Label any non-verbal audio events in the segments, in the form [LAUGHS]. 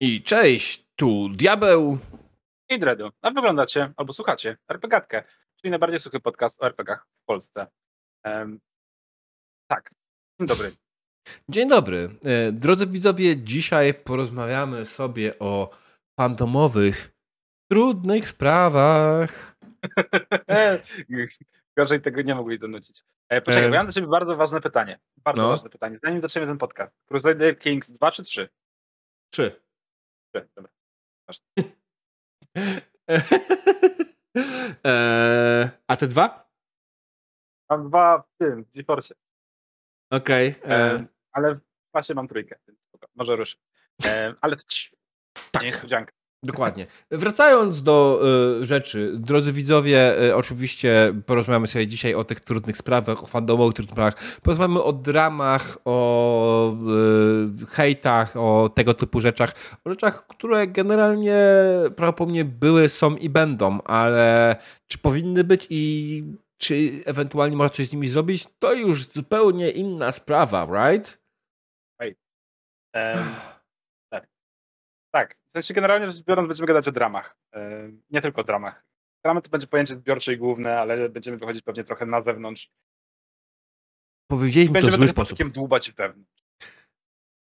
I cześć, tu Diabeł. I Dredu. A wyglądacie albo słuchacie RPGatkę, czyli najbardziej suchy podcast o RPGach w Polsce. Um, tak. Dzień dobry. Dzień dobry. E, drodzy widzowie, dzisiaj porozmawiamy sobie o fandomowych, trudnych sprawach. [LAUGHS] Gorzej tego nie mogli donucić. E, poczekaj, e... bo ja mam do ciebie bardzo ważne pytanie. Bardzo no. ważne pytanie. Zanim zaczniemy ten podcast. Crusader Kings 2 czy 3? 3. 3, dobra. [LAUGHS] eee, a te dwa? Mam dwa w tym, w GeForce. Okej. Okay, eee. ale w pasie mam trójkę, więc może ruszę. Eee, ale trz, tak. niespodzianka. Dokładnie. Wracając do y, rzeczy, drodzy widzowie, y, oczywiście porozmawiamy sobie dzisiaj o tych trudnych sprawach, o fandomowych trudnych sprawach. Porozmawiamy o dramach, o y, hejtach, o tego typu rzeczach. O rzeczach, które generalnie prawdopodobnie były, są i będą, ale czy powinny być i czy ewentualnie można coś z nimi zrobić, to już zupełnie inna sprawa, right? Right. Um, tak. Tak, sensie generalnie rzecz biorąc będziemy gadać o dramach. E, nie tylko o dramach. Dramy to będzie pojęcie zbiorcze i główne, ale będziemy wychodzić pewnie trochę na zewnątrz. Powiedzieliśmy to w zły sposób. Będziemy dłubać wewnątrz.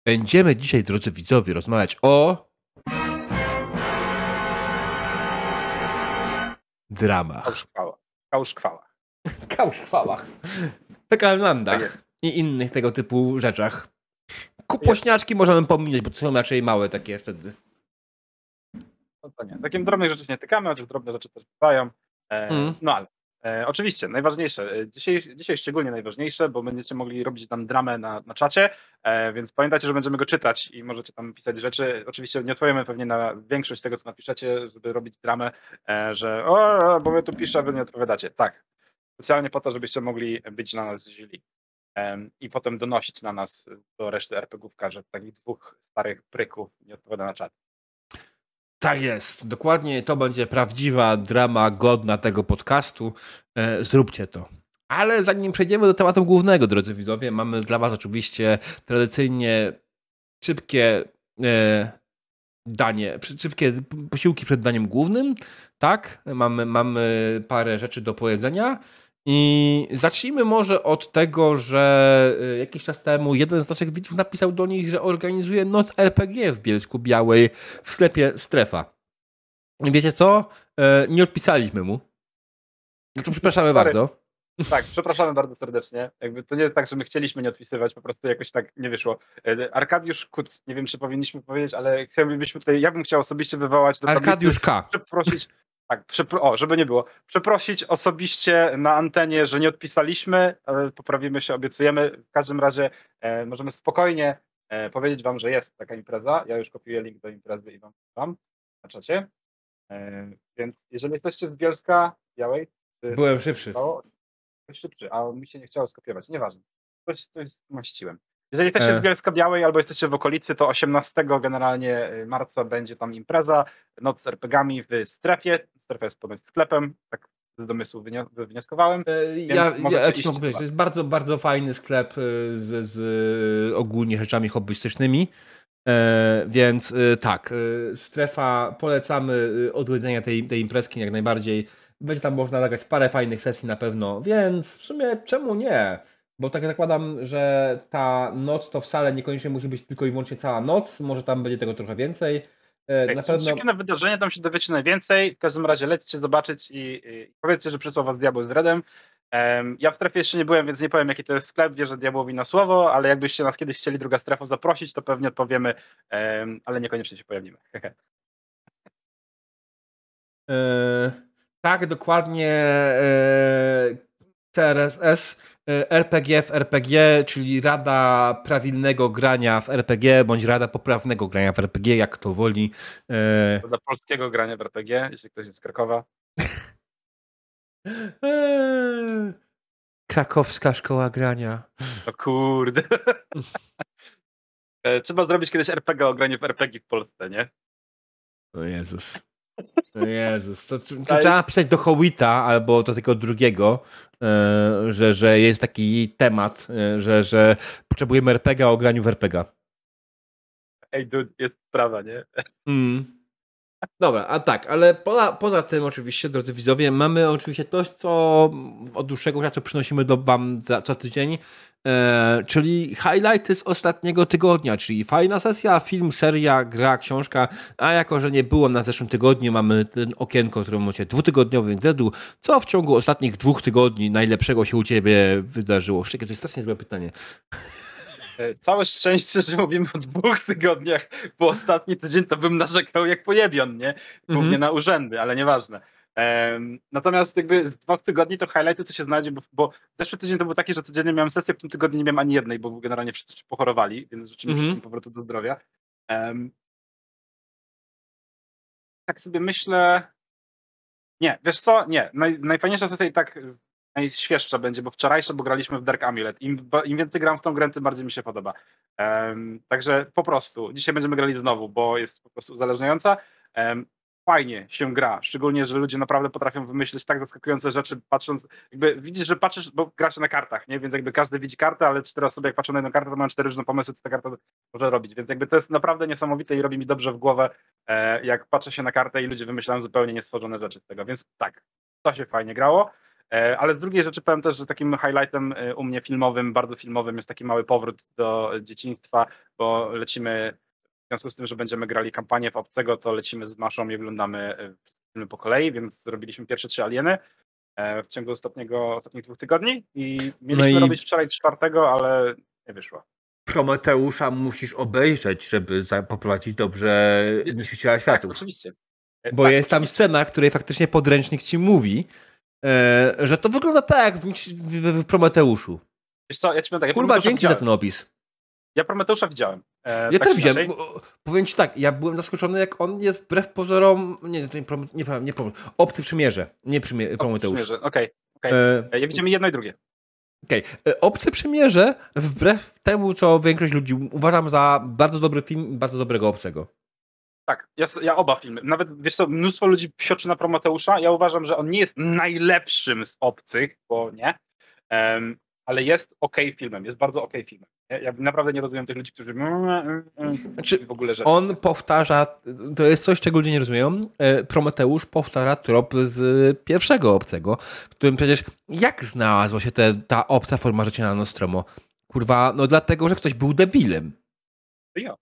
Będziemy dzisiaj, drodzy widzowie, rozmawiać o... dramach. Kałszkwałach. Kałszkwałach. [LAUGHS] Kałszkwałach. Pekallandach tak i innych tego typu rzeczach. Kupośniaczki możemy pominąć, bo to są raczej małe takie wtedy. No to nie. Takim drobnych rzeczy nie tykamy, chociaż drobne rzeczy też bywają. E, mm. No ale e, oczywiście, najważniejsze. E, dzisiaj, dzisiaj szczególnie najważniejsze, bo będziecie mogli robić tam dramę na, na czacie, e, więc pamiętajcie, że będziemy go czytać i możecie tam pisać rzeczy. Oczywiście nie odpowiemy pewnie na większość tego, co napiszecie, żeby robić dramę, e, że o, bo my tu piszę, a wy nie odpowiadacie. Tak. Specjalnie po to, żebyście mogli być na nas źli i potem donosić na nas do reszty RPGówka, że takich dwóch starych pryków nie odpowiada na czat. Tak jest, dokładnie to będzie prawdziwa drama godna tego podcastu. E, zróbcie to. Ale zanim przejdziemy do tematu głównego, drodzy widzowie, mamy dla Was oczywiście tradycyjnie szybkie e, danie, szybkie posiłki przed daniem głównym. Tak, mamy, mamy parę rzeczy do powiedzenia. I zacznijmy może od tego, że y, jakiś czas temu jeden z naszych widzów napisał do nich, że organizuje noc RPG w Bielsku Białej w sklepie Strefa. I wiecie co? E, nie odpisaliśmy mu. No to przepraszamy bardzo. Tak, przepraszamy bardzo serdecznie. Jakby to nie tak, że my chcieliśmy nie odpisywać, po prostu jakoś tak nie wyszło. E, Arkadiusz Kuc, nie wiem, czy powinniśmy powiedzieć, ale chciałbyśmy tutaj, ja bym chciał osobiście wywołać do Arkadiusz K. Przeprosić, tak, o, żeby nie było. Przeprosić osobiście na antenie, że nie odpisaliśmy, ale poprawimy się, obiecujemy. W każdym razie e, możemy spokojnie e, powiedzieć wam, że jest taka impreza. Ja już kopiuję link do imprezy i wam wam na czacie. E, więc jeżeli jesteście z Bielska Białej... Byłem szybszy. szybszy, a mi się nie chciało skopiować. Nieważne. Coś, coś zmaściłem. Jeżeli jesteście z e. Bielska Białej albo jesteście w okolicy, to 18 generalnie y, marca będzie tam impreza, noc z RPGami w strefie. Strefa jest pomiędzy sklepem, tak z domysłu wywnioskowałem. E, ja, ja ci mogę powiedzieć, to jest bardzo, bardzo fajny sklep y, z, z ogólnie rzeczami hobbystycznymi. E, więc y, tak, strefa, polecamy odwiedzenia tej, tej imprezki jak najbardziej. Będzie tam można nagrać parę fajnych sesji na pewno, więc w sumie czemu nie? Bo tak zakładam, że ta noc to wcale niekoniecznie musi być tylko i wyłącznie cała noc, może tam będzie tego trochę więcej. E, tak, na pewno... na wydarzenie, tam się dowiecie najwięcej. W każdym razie lećcie zobaczyć i, i powiedzcie, że przysłał was Diabeł z Redem. Um, ja w strefie jeszcze nie byłem, więc nie powiem, jaki to jest sklep. Wierzę Diabłowi na słowo, ale jakbyście nas kiedyś chcieli druga strefa zaprosić, to pewnie odpowiemy, um, ale niekoniecznie się pojawimy. e, tak, dokładnie. E, CRSS e, RPG w RPG, czyli Rada Prawilnego Grania w RPG, bądź Rada Poprawnego Grania w RPG, jak to woli. E, Rada Polskiego Grania w RPG, jeśli ktoś jest z Krakowa. E, krakowska Szkoła Grania. O kurde. [LAUGHS] Trzeba zrobić kiedyś RPG o graniu w RPG w Polsce, nie? O Jezus. Jezus, to, to trzeba pisać do Howita albo do tego drugiego, e, że, że jest taki temat, e, że, że potrzebujemy RPG o graniu w RPG. ej, dude, jest sprawa, nie? Mm. Dobra, a tak, ale poza, poza tym oczywiście, drodzy widzowie, mamy oczywiście coś, co od dłuższego czasu przynosimy do wam za, co tydzień, e, czyli highlighty z ostatniego tygodnia, czyli fajna sesja, film, seria, gra, książka, a jako, że nie było na zeszłym tygodniu, mamy ten okienko, które macie dwutygodniowy dredu, co w ciągu ostatnich dwóch tygodni najlepszego się u ciebie wydarzyło? Szczerze, to jest strasznie złe pytanie. E, całe szczęście, że mówimy o dwóch tygodniach, bo ostatni tydzień to bym narzekał jak pojebion, nie? Głównie mhm. na urzędy, ale nieważne. Um, natomiast jakby z dwóch tygodni to highlighty co się znajdzie, bo, bo zeszły tydzień to był taki, że codziennie miałem sesję, w tym tygodniu nie miałem ani jednej, bo generalnie wszyscy się pochorowali, więc życzymy mhm. wszystkim powrotu do zdrowia. Um, tak sobie myślę... Nie, wiesz co? Nie. Naj, najfajniejsza sesja i tak najświeższa będzie, bo wczorajsze, bo graliśmy w Dark Amulet. Im, Im, więcej gram w tą grę, tym bardziej mi się podoba. Um, także po prostu, dzisiaj będziemy grali znowu, bo jest po prostu uzależniająca. Um, fajnie się gra, szczególnie, że ludzie naprawdę potrafią wymyślić tak zaskakujące rzeczy, patrząc, jakby widzisz, że patrzysz, bo grasz na kartach, nie? Więc jakby każdy widzi kartę, ale cztery osoby jak patrzą na jedną kartę, to mają cztery różne pomysły, co ta karta może robić, więc jakby to jest naprawdę niesamowite i robi mi dobrze w głowę, e, jak patrzę się na kartę i ludzie wymyślają zupełnie niestworzone rzeczy z tego, więc tak, to się fajnie grało. E, ale z drugiej rzeczy powiem też, że takim highlightem e, u mnie filmowym, bardzo filmowym jest taki mały powrót do dzieciństwa, bo lecimy, w związku z tym, że będziemy grali kampanię w Obcego, to lecimy z Maszą i oglądamy e, filmy po kolei, więc zrobiliśmy pierwsze trzy Alieny w ciągu ostatniego, ostatnich dwóch tygodni i mieliśmy no i... robić wczoraj czwartego, ale nie wyszło. Prometeusza musisz obejrzeć, żeby poprowadzić dobrze Niszczyciela tak, Światów. Tak, oczywiście. Bo tak, jest tam scena, w której faktycznie podręcznik ci mówi, że to wygląda tak jak w, w, w Prometeuszu. Wiesz co, ja ci tak, ja Kurwa, dzięki widziałem. za ten opis. Ja Prometeusza widziałem. E, ja tak też widziałem. Powiem ci tak, ja byłem zaskoczony, jak on jest wbrew pozorom. Nie, nie, nie, nie, nie Obcy przymierze, nie przymierze, Prometeusz. Okej, okay, okay. e, ja widzimy jedno i drugie. Okej. Okay. E, Obce przymierze, wbrew temu, co większość ludzi uważam za bardzo dobry film bardzo dobrego obcego. Tak, ja, ja, oba filmy. Nawet, wiesz co, mnóstwo ludzi psioczy na Prometeusza. Ja uważam, że on nie jest najlepszym z obcych, bo nie, um, ale jest ok filmem, jest bardzo ok filmem. Ja, ja naprawdę nie rozumiem tych ludzi, którzy mm, mm, mm, znaczy, w ogóle rzeczy. On powtarza, to jest coś, czego ludzie nie rozumieją, e, Prometeusz powtarza trop z pierwszego obcego, w którym przecież jak znalazła się te, ta obca forma życia na Nostromo? Kurwa, no dlatego, że ktoś był debilem. Ja.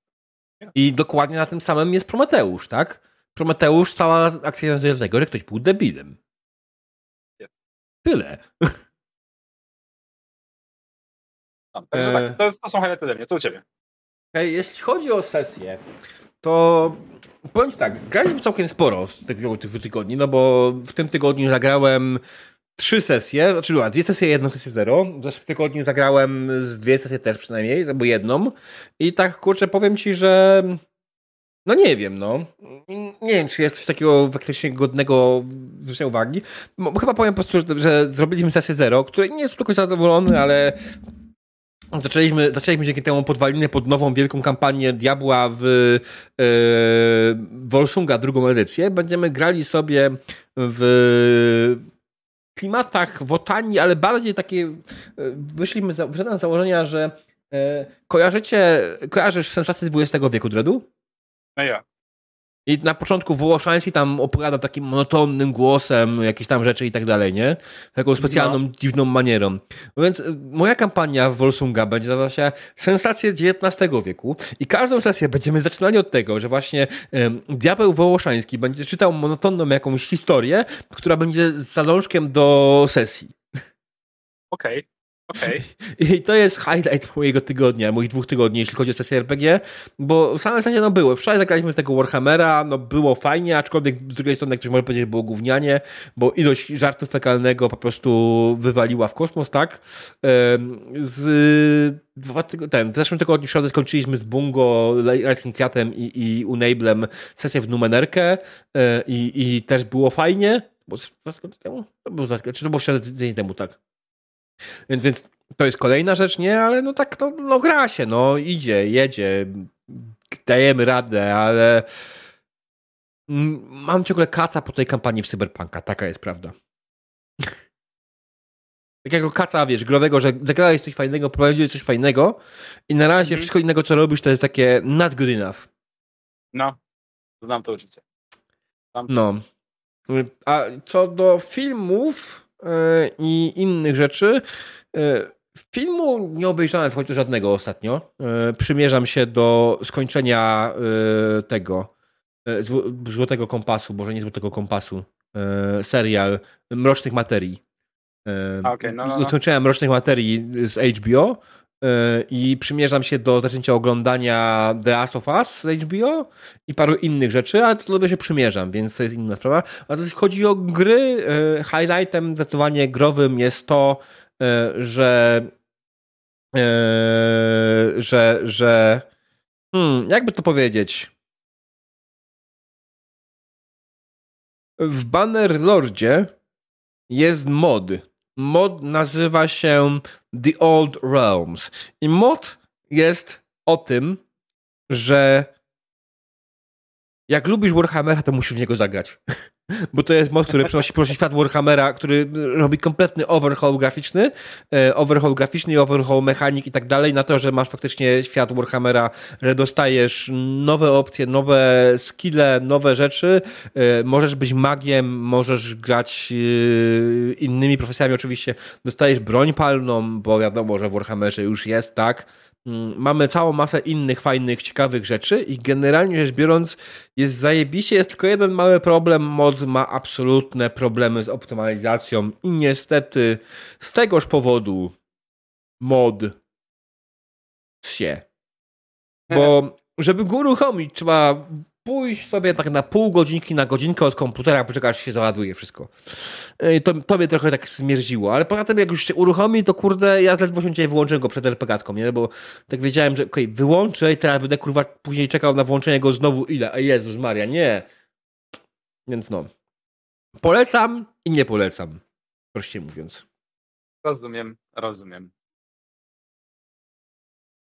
I dokładnie na tym samym jest Prometeusz, tak? Prometeusz, cała akcja nazywa tego, że ktoś był debilem. Tyle. [LAUGHS] No, tak, to, jest, to są highlighty ode mnie. Co u ciebie? Okay, jeśli chodzi o sesję, to powiem tak, graliśmy całkiem sporo z tych, tych tygodni, no bo w tym tygodniu zagrałem trzy sesje, znaczy była dwie sesje, jedną sesję zero. W zeszłym tygodniu zagrałem z dwie sesje też przynajmniej, albo jedną. I tak kurczę, powiem ci, że no nie wiem, no. Nie wiem, czy jest coś takiego faktycznie godnego zwrócenia uwagi. Chyba powiem po prostu, że zrobiliśmy sesję zero, której nie jest tylko zadowolony, ale Zaczęliśmy, zaczęliśmy dzięki temu podwaliny pod nową wielką kampanię Diabła w yy, Volsunga, drugą edycję. Będziemy grali sobie w klimatach Wotanii, ale bardziej takie e, wyszliśmy z założenia, że e, kojarzycie, kojarzysz sensację XX wieku, Dredu? No ja. I na początku Wołoszański tam opowiada takim monotonnym głosem jakieś tam rzeczy i tak dalej, nie? Taką specjalną, no. dziwną manierą. No więc y, moja kampania w Volsunga będzie nazywała się Sensacje XIX wieku i każdą sesję będziemy zaczynali od tego, że właśnie um, diabeł Wołoszański będzie czytał monotonną jakąś historię, która będzie zalążkiem do sesji. Okej. Okay. Okay. [LAUGHS] I to jest highlight mojego tygodnia, moich dwóch tygodni, jeśli chodzi o sesję RPG, bo same sesje no były. Wczoraj zagraliśmy z tego Warhammera, no było fajnie, aczkolwiek z drugiej strony ktoś może powiedzieć, było gównianie, bo ilość żartu fekalnego po prostu wywaliła w kosmos, tak? Z dwa ten, w zeszłym tygodniu środę skończyliśmy z Bungo, Rajskim Kwiatem i, i Unablem sesję w Numenerkę e, i, i też było fajnie, bo temu? To było, czy to było tydzień temu, tak? Więc, więc to jest kolejna rzecz, nie? Ale no tak, no, no gra się, no idzie, jedzie, dajemy radę, ale mam ciągle kaca po tej kampanii w Cyberpunka, taka jest prawda. [LAUGHS] takiego kaca, wiesz, growego, że zagrałeś coś fajnego, prowadziłeś coś fajnego i na razie mm. wszystko innego, co robisz, to jest takie not good enough. No, znam to uczucie. No. A co do filmów i innych rzeczy, yy, filmu nie obejrzałem w końcu żadnego ostatnio. Yy, przymierzam się do skończenia tego Złotego Kompasu, może nie Złotego Kompasu, serial Mrocznych Materii. Okay, no, no, no. Skończyłem Mrocznych Materii z HBO E, i przymierzam się do zaczęcia oglądania The Last of Us z HBO i paru innych rzeczy, ale to się przymierzam, więc to jest inna sprawa. A jeśli chodzi o gry, e, highlightem zdecydowanie growym jest to, e, że że, że hmm, jakby to powiedzieć w Bannerlordzie jest mod mod nazywa się The Old Realms. I mod jest o tym, że jak lubisz Warhammera, to musisz w niego zagrać. [LAUGHS] Bo to jest mod, który przynosi, świat Warhammera, który robi kompletny overhaul graficzny, e, overhaul graficzny overhaul mechanik i tak dalej, na to, że masz faktycznie świat Warhammera, że dostajesz nowe opcje, nowe skille, nowe rzeczy. E, możesz być magiem, możesz grać e, innymi profesjami oczywiście. Dostajesz broń palną, bo wiadomo, że w Warhammerze już jest, tak? Mm, mamy całą masę innych fajnych, ciekawych rzeczy i generalnie rzecz biorąc jest zajebiście, jest tylko jeden mały problem, mod ma absolutne problemy z optymalizacją i niestety z tegoż powodu mod się. Bo żeby go uruchomić trzeba pójść sobie tak na pół godzinki, na godzinkę od komputera, poczekać, się załaduje wszystko. To, to mnie trochę tak zmierziło, ale poza tym jak już się uruchomi, to kurde, ja ledwo się dzisiaj wyłączyłem go przed LPG-ką, nie? Bo tak wiedziałem, że okej, okay, wyłączę i teraz będę kurwa później czekał na włączenie go znowu ile? A Jezus Maria, nie. Więc no. Polecam i nie polecam. Prościej mówiąc. Rozumiem, rozumiem.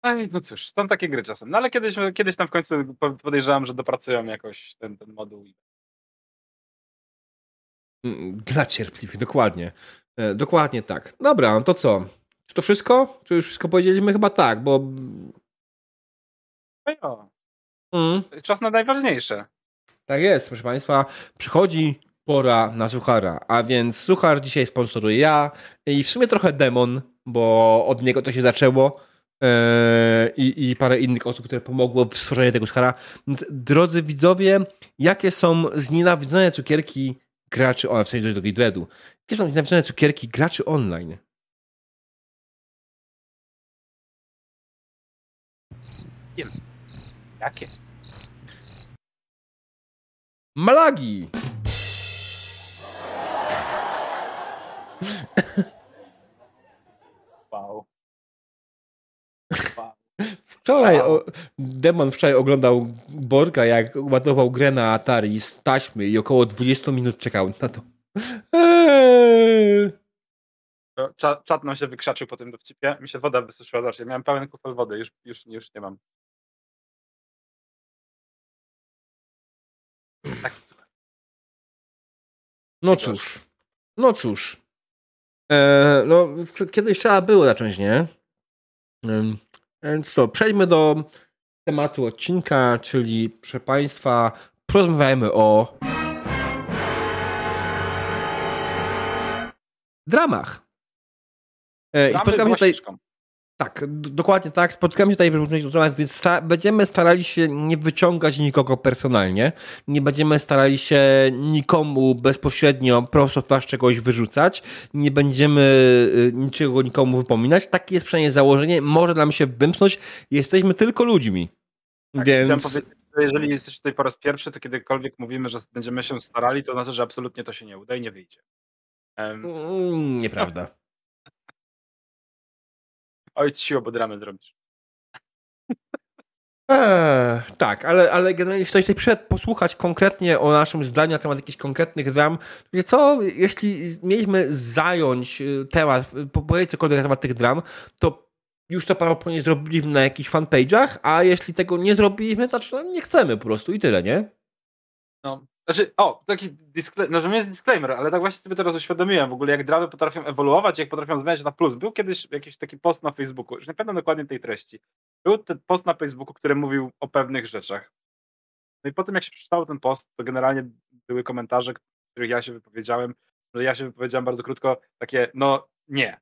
Ej, no cóż, są takie gry czasem. No ale kiedyś, kiedyś tam w końcu podejrzewam, że dopracują jakoś ten, ten moduł. Mm, dla cierpliwych, dokładnie. E, dokładnie tak. Dobra, no to co? Czy to wszystko? Czy już wszystko powiedzieliśmy? Chyba tak, bo... No jo. Mm. Czas na najważniejsze. Tak jest, proszę Państwa. Przychodzi pora na Suchara, a więc Suchar dzisiaj sponsoruje ja i w sumie trochę Demon, bo od niego to się zaczęło. Eee, i, i parę innych osób, które pomogło w stworzeniu tego skara. Więc drodzy widzowie, jakie są znienawidzone cukierki graczy online, w sensie do Dreadu, jakie są znienawidzone cukierki graczy online? Wiem. Jakie? Malagi! [LAUGHS] Wczoraj o, Demon wczoraj oglądał Borga, jak ładował grę na Atari z taśmy i około 20 minut czekał na to. Eee. Czat nam się wykrzaczył po tym dowcipie. Mi się woda wysuszyła. Znaczy, miałem pełen kufel wody, już, już, już nie mam. Taki słuchaj. No cóż. No cóż. Eee, no, kiedyś trzeba było zacząć, nie? Więc to, przejdźmy do tematu odcinka, czyli proszę Państwa, porozmawiajmy o dramach. E, I spotykamy się tutaj. Tak, dokładnie tak. Spotkamy się tutaj w dramach, więc sta będziemy starali się nie wyciągać nikogo personalnie. Nie będziemy starali się nikomu bezpośrednio prosto twarz czegoś wyrzucać. Nie będziemy y, niczego nikomu wypominać. Takie jest przynajmniej założenie. Może nam się wymknąć. Jesteśmy tylko ludźmi. Tak, więc... jeżeli jesteś tutaj po raz pierwszy, to kiedykolwiek mówimy, że będziemy się starali, to znaczy, że absolutnie to się nie uda i nie wyjdzie. Um... Nieprawda. Oj, siło, bo dramę zrobisz. Eee, tak, ale, ale generalnie jeśli ktoś przed posłuchać konkretnie o naszym zdaniu na temat jakichś konkretnych dram, to co, jeśli mieliśmy zająć y, temat, powiedzieć cokolwiek na temat tych dram, to już to prawdopodobnie zrobiliśmy na jakichś fanpage'ach, a jeśli tego nie zrobiliśmy, to znaczy, nie chcemy po prostu i tyle, nie? No, Znaczy, o, taki disclaimer, no, jest disclaimer, ale tak właśnie sobie teraz uświadomiłem w ogóle, jak dramy potrafią ewoluować, jak potrafią zmieniać na plus. Był kiedyś jakiś taki post na Facebooku, już nie pamiętam dokładnie tej treści. Był ten post na Facebooku, który mówił o pewnych rzeczach. No i potem jak się przeczytało ten post, to generalnie były komentarze, w których ja się wypowiedziałem, że ja się wypowiedziałem bardzo krótko, takie, no nie,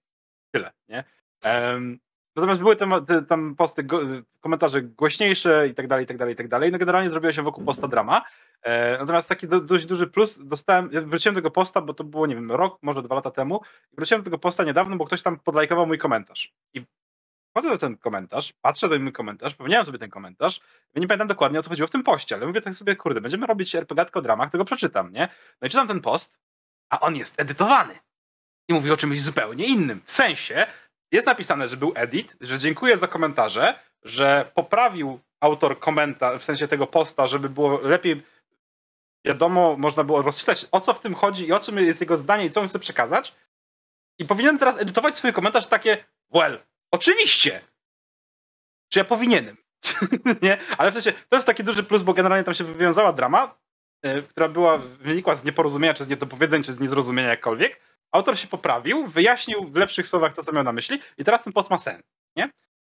tyle, nie? Um, natomiast były tam, te, tam posty, go, komentarze głośniejsze i tak dalej, i tak dalej, i tak dalej. No generalnie zrobiła się wokół posta drama. E, natomiast taki do, dość duży plus dostałem, ja wróciłem do tego posta, bo to było, nie wiem, rok, może dwa lata temu. Wróciłem do tego posta niedawno, bo ktoś tam podlajkował mój komentarz. I wchodzę do ten komentarz, patrzę do mój komentarz, powiedziałem sobie ten komentarz, nie pamiętam dokładnie o co chodziło w tym poście, ale mówię tak sobie, kurde, będziemy robić RPG o dramach, tego przeczytam, nie? No i czytam ten post, a on jest edytowany. I mówi o czymś zupełnie innym. W sensie, jest napisane, że był edit, że dziękuję za komentarze, że poprawił autor komentarz, w sensie tego posta, żeby było lepiej wiadomo, można było rozczytać o co w tym chodzi i o czym jest jego zdanie i co on chce przekazać. I powinienem teraz edytować swój komentarz takie, well, oczywiście. Czy ja powinienem? [LAUGHS] nie? Ale w sensie, to jest taki duży plus, bo generalnie tam się wywiązała drama, yy, która była, wynikła z nieporozumienia, czy z niedopowiedzeń, czy z niezrozumienia jakkolwiek. Autor się poprawił, wyjaśnił w lepszych słowach to, co miał na myśli i teraz ten post ma sens, nie?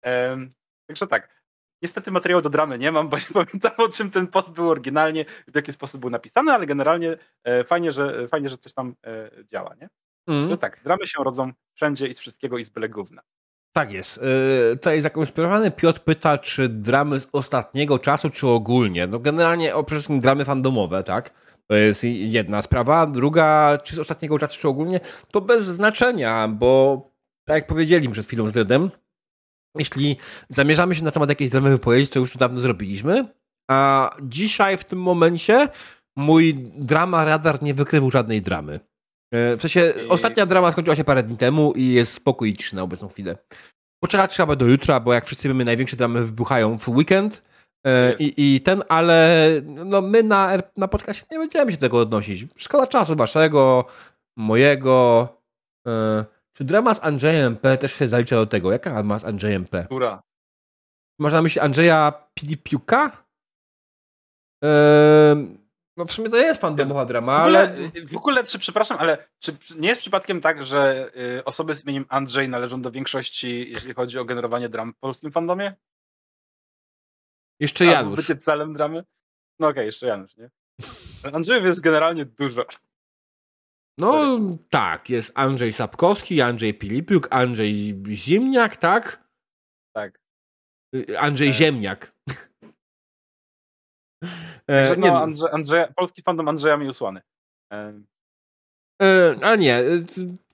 Yy, także tak, Niestety materiału do dramy nie mam, bo [LAUGHS] nie pamiętam o czym ten post był oryginalnie, w jaki sposób był napisany, ale generalnie e, fajnie, że, fajnie, że coś tam e, działa, nie? Mm. No tak, dramy się rodzą wszędzie i z wszystkiego i z byle gówna. Tak jest. Yy, tutaj zakonspirowany Piotr pyta, czy dramy z ostatniego czasu, czy ogólnie. No generalnie o przede wszystkim dramy fandomowe, tak? To jest jedna sprawa. Druga, czy z ostatniego czasu, czy ogólnie, to bez znaczenia, bo tak jak powiedzieliśmy przed chwilą z Redem, jeśli zamierzamy się na temat jakiejś dramy wypowiedzieć, to już to dawno zrobiliśmy. A dzisiaj, w tym momencie, mój drama radar nie wykrywał żadnej dramy. E, w sensie, ostatnia drama skończyła się parę dni temu i jest spokój i na obecną chwilę. Poczekać trzeba do jutra, bo jak wszyscy wiemy, największe dramy wybuchają w weekend. E, I, I, ten, ale no my na, na podcastie nie będziemy się do tego odnosić. Szkoda czasu waszego, mojego. E, czy drama z Andrzejem P też się zalicza do tego? Jaka ma z Andrzejem P? Która? Można na myśli Andrzeja Pilipiuka? Eee, no w sumie to jest fandomowa drama, w ogóle, ale... W ogóle, czy, przepraszam, ale czy nie jest przypadkiem tak, że y, osoby z imieniem Andrzej należą do większości, jeśli chodzi o generowanie dram w polskim fandomie? Jeszcze Janusz. bycie celem dramy? No okej, okay, jeszcze Janusz, nie? [LAUGHS] Andrzejów jest generalnie dużo. No tak, jest Andrzej Sapkowski, Andrzej Pilipiuk, Andrzej Ziemniak, tak? Tak. Andrzej e... Ziemniak. [LAUGHS] e, no, nie, Andrze, Andrzeja, polski fandom Andrzeja mi usłany. E... E, a nie, y,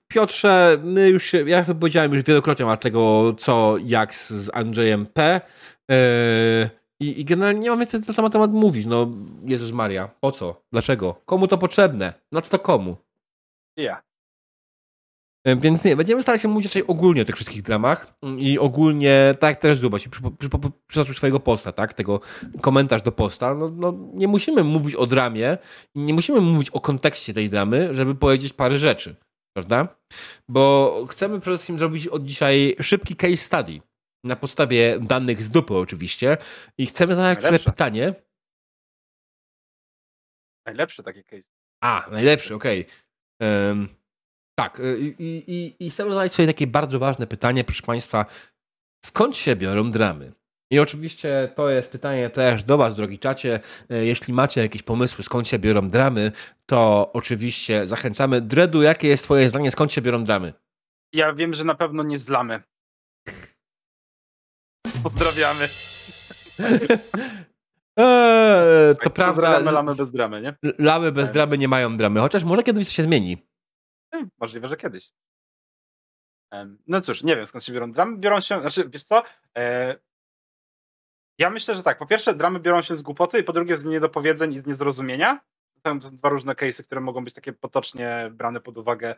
Piotrze, my już ja wypowiedziałem już wielokrotnie na tego, co, jak z, z Andrzejem P. E, i, I, generalnie nie mam więcej na temat, temat mówić. No, Jezus Maria, po co? Dlaczego? Komu to potrzebne? Na co to komu? Ja. E, więc nie, będziemy starać się mówić raczej ogólnie o tych wszystkich dramach i ogólnie, tak jak teraz zobacz, przytoczył swojego posta, tak, tego komentarz do posta, no, no, nie musimy mówić o dramie, nie musimy mówić o kontekście tej dramy, żeby powiedzieć parę rzeczy, prawda? Bo chcemy przede wszystkim zrobić od dzisiaj szybki case study, na podstawie danych z dupy oczywiście i chcemy zadać sobie pytanie. Najlepszy taki case. A, najlepszy, okej. Okay. Um, tak, y, i, i, i chcę zadać sobie takie bardzo ważne pytanie, proszę Państwa. Skąd się biorą dramy? I oczywiście to jest pytanie też do Was, drogi czacie. E, jeśli macie jakieś pomysły, skąd się biorą dramy, to oczywiście zachęcamy. Dredu, jakie jest Twoje zdanie, skąd się biorą dramy? Ja wiem, że na pewno nie z lamy. Pozdrawiamy. Eee, [LAUGHS] to tak, prawda. Lamy bez dramy, nie? Lamy bez tak. dramy nie mają dramy, chociaż może kiedyś to się zmieni. Hmm, możliwe, że kiedyś. No cóż, nie wiem skąd się biorą dramy. Biorą się, znaczy, wiesz co? E, ja myślę, że tak. Po pierwsze, dramy biorą się z głupoty, i po drugie z niedopowiedzeń i z niezrozumienia. To są dwa różne case'y, które mogą być takie potocznie brane pod uwagę,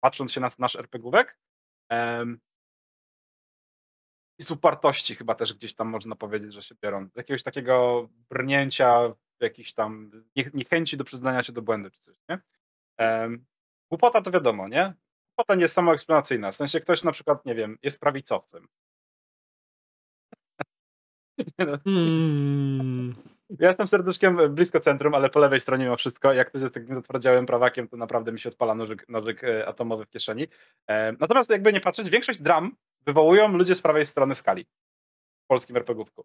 patrząc się na nasz RPGówek i z upartości chyba też gdzieś tam można powiedzieć, że się biorą. Z jakiegoś takiego brnięcia, jakiejś tam niechęci do przyznania się do błędu czy coś, nie? Um, głupota to wiadomo, nie? Głupota nie jest samoeksplanacyjna. W sensie ktoś na przykład, nie wiem, jest prawicowcem. [LAUGHS] No. Hmm. Ja jestem serduszkiem blisko centrum, ale po lewej stronie mimo wszystko. Jak ktoś jest takim zatwardziałym prawakiem, to naprawdę mi się odpala nożyk, nożyk e, atomowy w kieszeni. E, natomiast jakby nie patrzeć, większość dram wywołują ludzie z prawej strony skali w polskim RPGówku.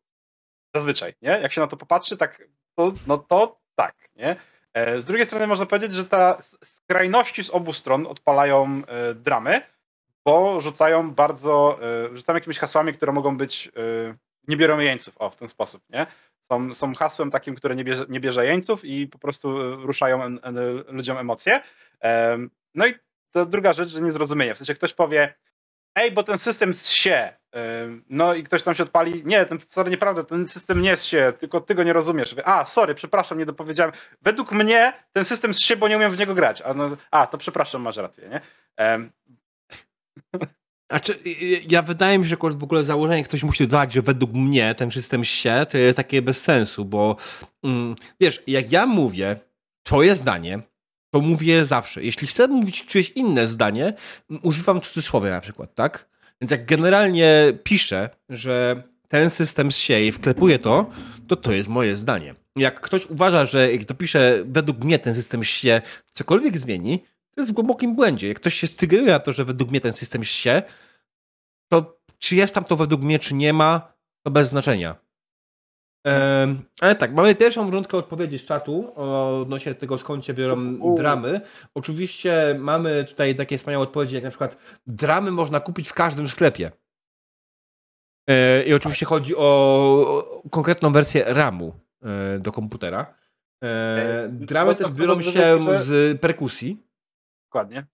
Zazwyczaj, nie? Jak się na to popatrzy, tak, to, no to tak, nie? E, z drugiej strony można powiedzieć, że ta skrajności z obu stron odpalają dramy, bo rzucają bardzo, rzucają jakimiś hasłami, które mogą być nie biorą jeńców, o, w ten sposób, nie? Są, są hasłem takim, które nie bierze, nie bierze jeńców i po prostu e, ruszają en, en, ludziom emocje. No i to druga rzecz, że niezrozumienie. W sensie ktoś powie, ej, bo ten system się. No i ktoś tam się odpali, nie, ten wcale nieprawda, ten system nie jest się, tylko ty go nie rozumiesz. A, sorry, przepraszam, nie dopowiedziałem. Według mnie ten system się, bo nie umiem w niego grać. A, no, a to przepraszam, masz rację, nie? [LAUGHS] Znaczy, ja wydaje mi się, że w ogóle założenie ktoś musi dodać, że według mnie ten system się to jest takie bez sensu, bo mm, wiesz, jak ja mówię twoje zdanie, to mówię zawsze. Jeśli chcę mówić czyjeś inne zdanie, używam cudzysłowia na przykład, tak? Więc jak generalnie piszę, że ten system się i wklepuję to, to to jest moje zdanie. Jak ktoś uważa, że jak dopiszę według mnie ten system się cokolwiek zmieni, to jest w głębokim błędzie. Jak ktoś się stygruje na to, że według mnie ten system się, to czy jest tam to według mnie, czy nie ma, to bez znaczenia. Um, ale tak, mamy pierwszą rundkę odpowiedzi z czatu odnośnie tego, skąd się biorą dramy. Oczywiście mamy tutaj takie wspaniałe odpowiedzi, jak na przykład dramy można kupić w każdym sklepie. E, I oczywiście chodzi o konkretną wersję RAMu e, do komputera. E, dramy też biorą się z perkusji. Dokładnie.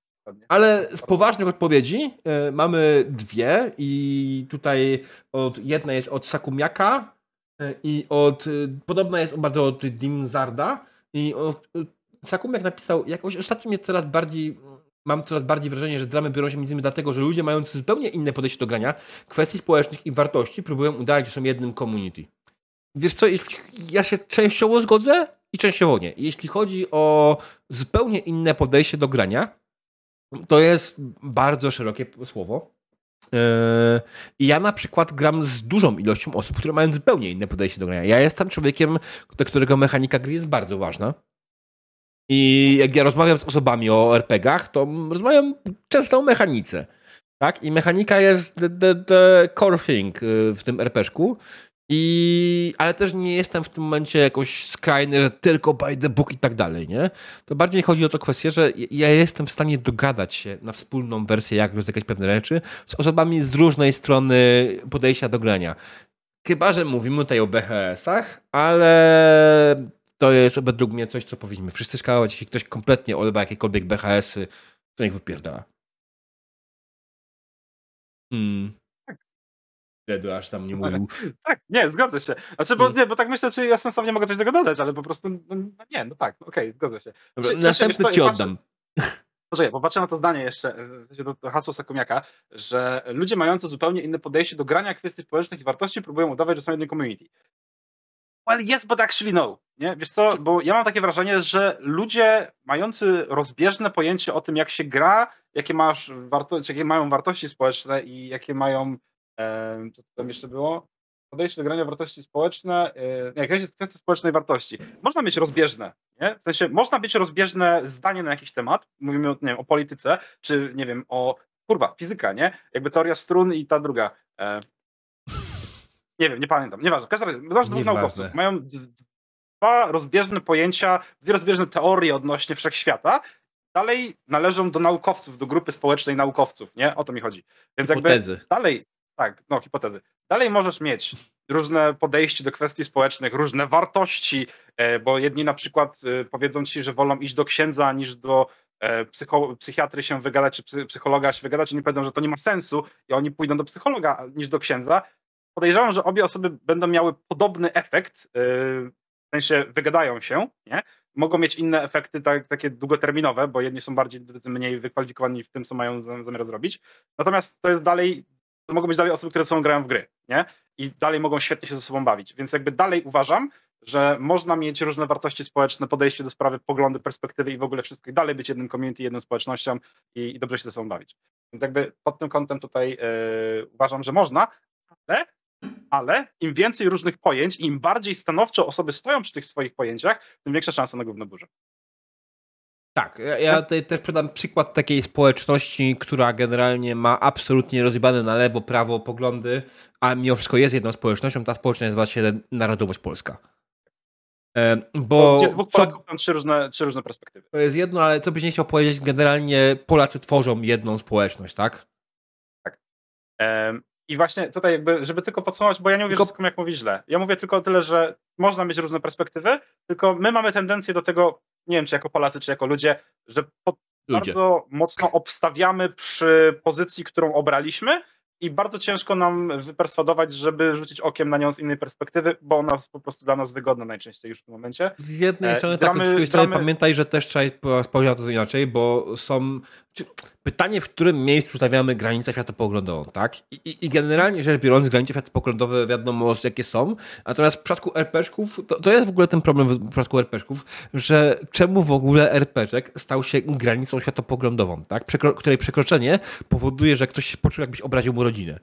Ale z poważnych odpowiedzi y, mamy dwie i tutaj od, jedna jest od Sakumiaka y, i od, y, podobna jest bardzo od Dimzarda i od, Sakumiak napisał, jakoś ostatnio mnie coraz bardziej mam coraz bardziej wrażenie, że dramy biorą się między innymi dlatego, że ludzie mający zupełnie inne podejście do grania, kwestii społecznych i wartości próbują udać, że są jednym community. Wiesz co, ja się częściowo zgodzę i częściowo nie. Jeśli chodzi o zupełnie inne podejście do grania, to jest bardzo szerokie słowo. Yy, I ja na przykład gram z dużą ilością osób, które mają zupełnie inne podejście do grania. Ja jestem człowiekiem, do którego mechanika gry jest bardzo ważna. I jak ja rozmawiam z osobami o RPGach, to rozmawiam często o mechanice. Tak? I mechanika jest the, the, the core thing yy, w tym RPGku. I, ale też nie jestem w tym momencie jakoś skrajny, że tylko by the book i tak dalej, nie? To bardziej chodzi o to kwestię, że ja jestem w stanie dogadać się na wspólną wersję, jak rozwiązać pewne rzeczy z osobami z różnej strony podejścia do grania. Chyba, że mówimy tutaj o BHS-ach, ale to jest według mnie coś, co powinniśmy wszyscy szkalować. Jeśli ktoś kompletnie olewa jakiekolwiek BHS-y, to niech wypierdala. Hmm. Wtedy aż tam nie mówił. Tak, nie, zgodzę się. Znaczy, bo, nie, bo tak myślę, czy ja sensownie mogę coś do tego dodać, ale po prostu, no, no nie, no tak, okej, okay, zgodzę się. Dobra, następny ci oddam. Poczekaj, popatrzę na to zdanie jeszcze, to, to hasło Sakomiaka, że ludzie mający zupełnie inne podejście do grania kwestii społecznych i wartości próbują udawać, że są jednym community. Well, yes, but actually no. Nie? Wiesz co, bo ja mam takie wrażenie, że ludzie mający rozbieżne pojęcie o tym, jak się gra, jakie, masz warto- jakie mają wartości społeczne i jakie mają co tam jeszcze było? Podejście do grania wartości społeczne, e, nie, jakaś jest kwestia społecznej wartości. Można mieć rozbieżne, nie? W sensie, można mieć rozbieżne zdanie na jakiś temat, mówimy o, nie wiem, o polityce, czy nie wiem, o, kurwa, fizyka, nie? Jakby teoria strun i ta druga. E, nie wiem, nie pamiętam, nieważne. W każdym razie, dwóch naukowców mają dwa rozbieżne pojęcia, dwie rozbieżne teorie odnośnie wszechświata, dalej należą do naukowców, do grupy społecznej naukowców, nie? O to mi chodzi. Więc jakby dalej, tak, no hipotezy. Dalej możesz mieć różne podejście do kwestii społecznych, różne wartości, e, bo jedni na przykład e, powiedzą ci, że wolą iść do księdza niż do e, psycho, psychiatry się wygadać, czy psychologa się wygadać, oni powiedzą, że to nie ma sensu i oni pójdą do psychologa niż do księdza. Podejrzewam, że obie osoby będą miały podobny efekt, w sensie wygadają się, nie? Mogą mieć inne efekty tak, takie długoterminowe, bo jedni są bardziej, mniej wykwalifikowani w tym, co mają zamiar zrobić. Natomiast to jest dalej to mogą być dalej osoby, które są grają w gry, nie? I dalej mogą świetnie się ze sobą bawić. Więc jakby dalej uważam, że można mieć różne wartości społeczne, podejście do sprawy, poglądy, perspektywy i w ogóle wszystko i dalej być jednym community, jedną społecznością i, i dobrze się ze sobą bawić. Więc jakby pod tym kątem tutaj yy, uważam, że można, ale ale im więcej różnych pojęć, im bardziej stanowczo osoby stoją przy tych swoich pojęciach, tym większa szansa na gównoburze. Tak, ja, ja tutaj też podam przykład takiej społeczności, która generalnie ma absolutnie rozjebane na lewo, prawo poglądy, a mimo wszystko jest jedną społecznością. Ta społeczność nazywa się Narodowość Polska. Bo Gdzie dwóch Polaków co, trzy różne, trzy różne perspektywy. To jest jedno, ale co byś nie chciał powiedzieć, generalnie Polacy tworzą jedną społeczność, tak? Tak. I właśnie tutaj jakby, żeby tylko podsumować, bo ja nie mówię tylko... wszystko jak mówi źle. Ja mówię tylko tyle, że można mieć różne perspektywy, tylko my mamy tendencję do tego, nie wiem czy jako Polacy, czy jako ludzie, że bardzo mocno obstawiamy przy pozycji, którą obraliśmy i bardzo ciężko nam wyperswadować, żeby rzucić okiem na nią z innej perspektywy, bo ona jest po prostu dla nas wygodna najczęściej już w tym momencie. Z jednej e, strony, tak, z drugiej strony pamiętaj, że też trzeba na to inaczej, bo są pytanie, w którym miejscu stawiamy granicę światopoglądową, tak? I, i, I, generalnie rzecz biorąc, granice światopoglądowe wiadomo jakie są, natomiast w przypadku RPszków, to, to jest w ogóle ten problem w przypadku RPszków, że czemu w ogóle RPczek stał się granicą światopoglądową, tak? Przekro której przekroczenie powoduje, że ktoś się poczuł, jakbyś obraził mu rodzinę.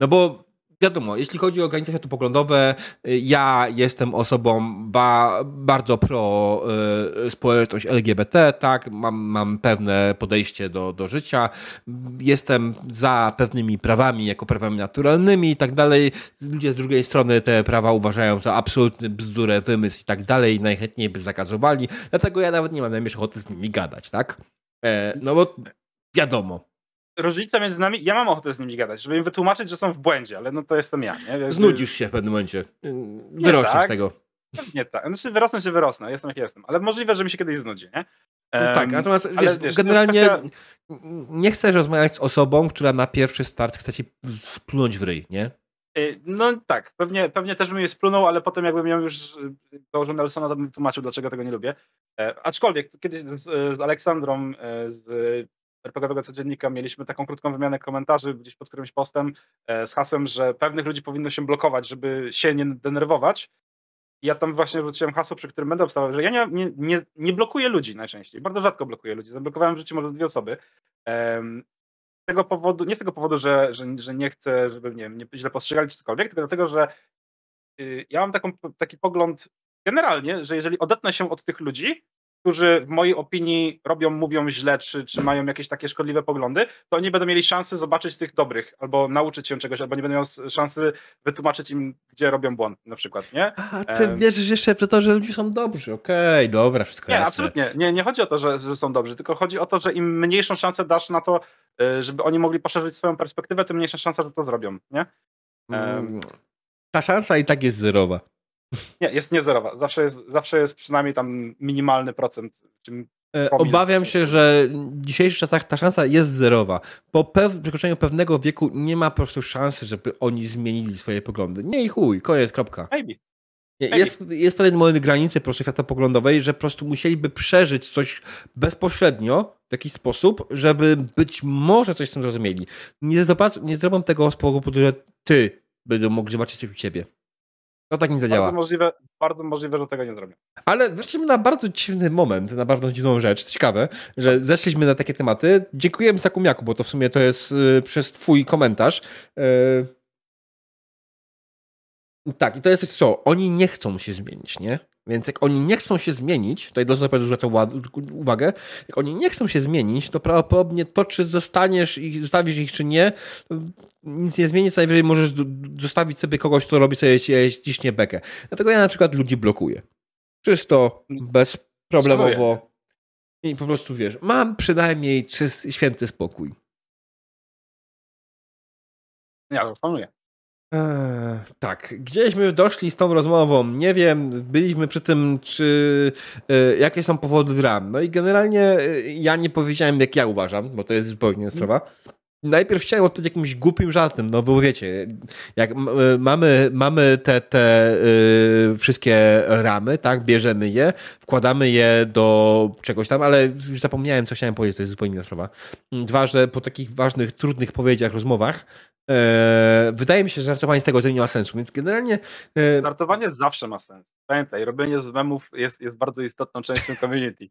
No bo wiadomo, jeśli chodzi o granice światopoglądowe, y, ja jestem osobą ba, bardzo pro y, społeczność LGBT, tak, mam, mam pewne podejście do, do życia, jestem za pewnymi prawami jako prawami naturalnymi i tak dalej. Ludzie z drugiej strony te prawa uważają za absolutny bzdurę, wymysł i tak dalej, najchętniej by zakazowali, dlatego ja nawet nie mam najmniejszej ochoty z nimi gadać, tak? E, no bo wiadomo, różnica między nami, ja mam ochotę z nimi gadać, żeby im wytłumaczyć, że są w błędzie, ale no to jestem ja. Nie? Jakby... Znudzisz się w pewnym momencie. Wyrośniesz tak. z tego. Nie tak. Znaczy wyrosnę się wyrosnę, jestem jak jestem, ale możliwe, że mi się kiedyś znudzi, nie? Um, tak, natomiast wiesz, wiesz, generalnie kwestia... nie chcesz rozmawiać z osobą, która na pierwszy start chce ci splunąć w ryj, nie? Y, no tak, pewnie, pewnie też bym je splunął, ale potem jakbym miał już położył Nelsona, to bym tłumaczył, dlaczego tego nie lubię. E, aczkolwiek kiedyś z, z Aleksandrą e, z RPGowego Codziennika mieliśmy taką krótką wymianę komentarzy gdzieś pod którymś postem e, z hasłem, że pewnych ludzi powinno się blokować, żeby się nie denerwować. I ja tam właśnie wróciłem hasło, przy którym będę obstawał, że ja nie, nie, nie, nie blokuję ludzi najczęściej. Bardzo rzadko blokuję ludzi. Zablokowałem w życiu może dwie osoby. Z tego powodu, nie z tego powodu, że, że, że nie chcę, żeby nie, nie źle postrzegali czy cokolwiek, tylko dlatego, że y, ja mam taką, taki pogląd generalnie, że jeżeli odetnę się od tych ludzi, którzy w mojej opinii robią, mówią źle, czy, czy mają jakieś takie szkodliwe poglądy, to oni będą mieli szansę zobaczyć tych dobrych, albo nauczyć się czegoś, albo nie będą miał szansy wytłumaczyć im, gdzie robią błąd na przykład, nie? A ty um, wierzysz jeszcze w to, że ludzie są dobrzy, okej, okay, dobra, wszystko Nie, jasne. absolutnie, nie, nie chodzi o to, że, że są dobrzy, tylko chodzi o to, że im mniejszą szansę dasz na to, y, żeby oni mogli poszerzyć swoją perspektywę, tym mniejsza szansa, że to zrobią, nie? Um, ta szansa i tak jest zerowa. Nie, jest niezerowa. Zawsze jest, zawsze jest przynajmniej tam minimalny procent. E, obawiam się, że w dzisiejszych czasach ta szansa jest zerowa. Po pew przekroczeniu pewnego wieku nie ma po prostu szansy, żeby oni zmienili swoje poglądy. Nie i chuj, koniec, kropka. Maybe. Jest, jest pewien moment granicy po prostu światopoglądowej, że po prostu musieliby przeżyć coś bezpośrednio w jakiś sposób, żeby być może coś z tym zrozumieli. Nie, zobacz, nie zrobią tego z powodu, że ty będą mogli zobaczyć coś u ciebie. To tak nie zadziała. Bardzo możliwe, bardzo możliwe, że tego nie zrobię. Ale weszliśmy na bardzo dziwny moment, na bardzo dziwną rzecz. Ciekawe, że zeszliśmy na takie tematy. Dziękujemy za kumiaku, bo to w sumie to jest y, przez twój komentarz. Y, tak, i to jest co? Oni nie chcą się zmienić, nie? Więc jak oni nie chcą się zmienić, tutaj dobrze powiedzieć tę uwagę, jak oni nie chcą się zmienić, to prawdopodobnie to, czy zostaniesz i zostawisz ich, czy nie, nic nie zmieni, co najwyżej możesz zostawić sobie kogoś, kto robi sobie ciśnie bekę. Dlatego ja na przykład ludzi blokuję. Czysto, bezproblemowo. I po prostu wiesz, mam przynajmniej czysty, święty spokój. Ja to planuję. Eee, tak, gdzieśmy doszli z tą rozmową, nie wiem, byliśmy przy tym, czy e, jakie są powody dram. No i generalnie e, ja nie powiedziałem, jak ja uważam, bo to jest zupełnie inna sprawa. Najpierw chciałem odpowiedzieć jakimś głupim żartem, no bo wiecie, jak e, mamy, mamy te, te yy, wszystkie ramy, tak, bierzemy je, wkładamy je do czegoś tam, ale już zapomniałem, co chciałem powiedzieć, to jest zupełnie inna sprawa. Dwa, że po takich ważnych, trudnych powiedziach, rozmowach, E, wydaje mi się, że żartowanie z tego nie ma sensu, więc generalnie... E, żartowanie zawsze ma sens. Pamiętaj, robienie z memów jest, jest bardzo istotną częścią community.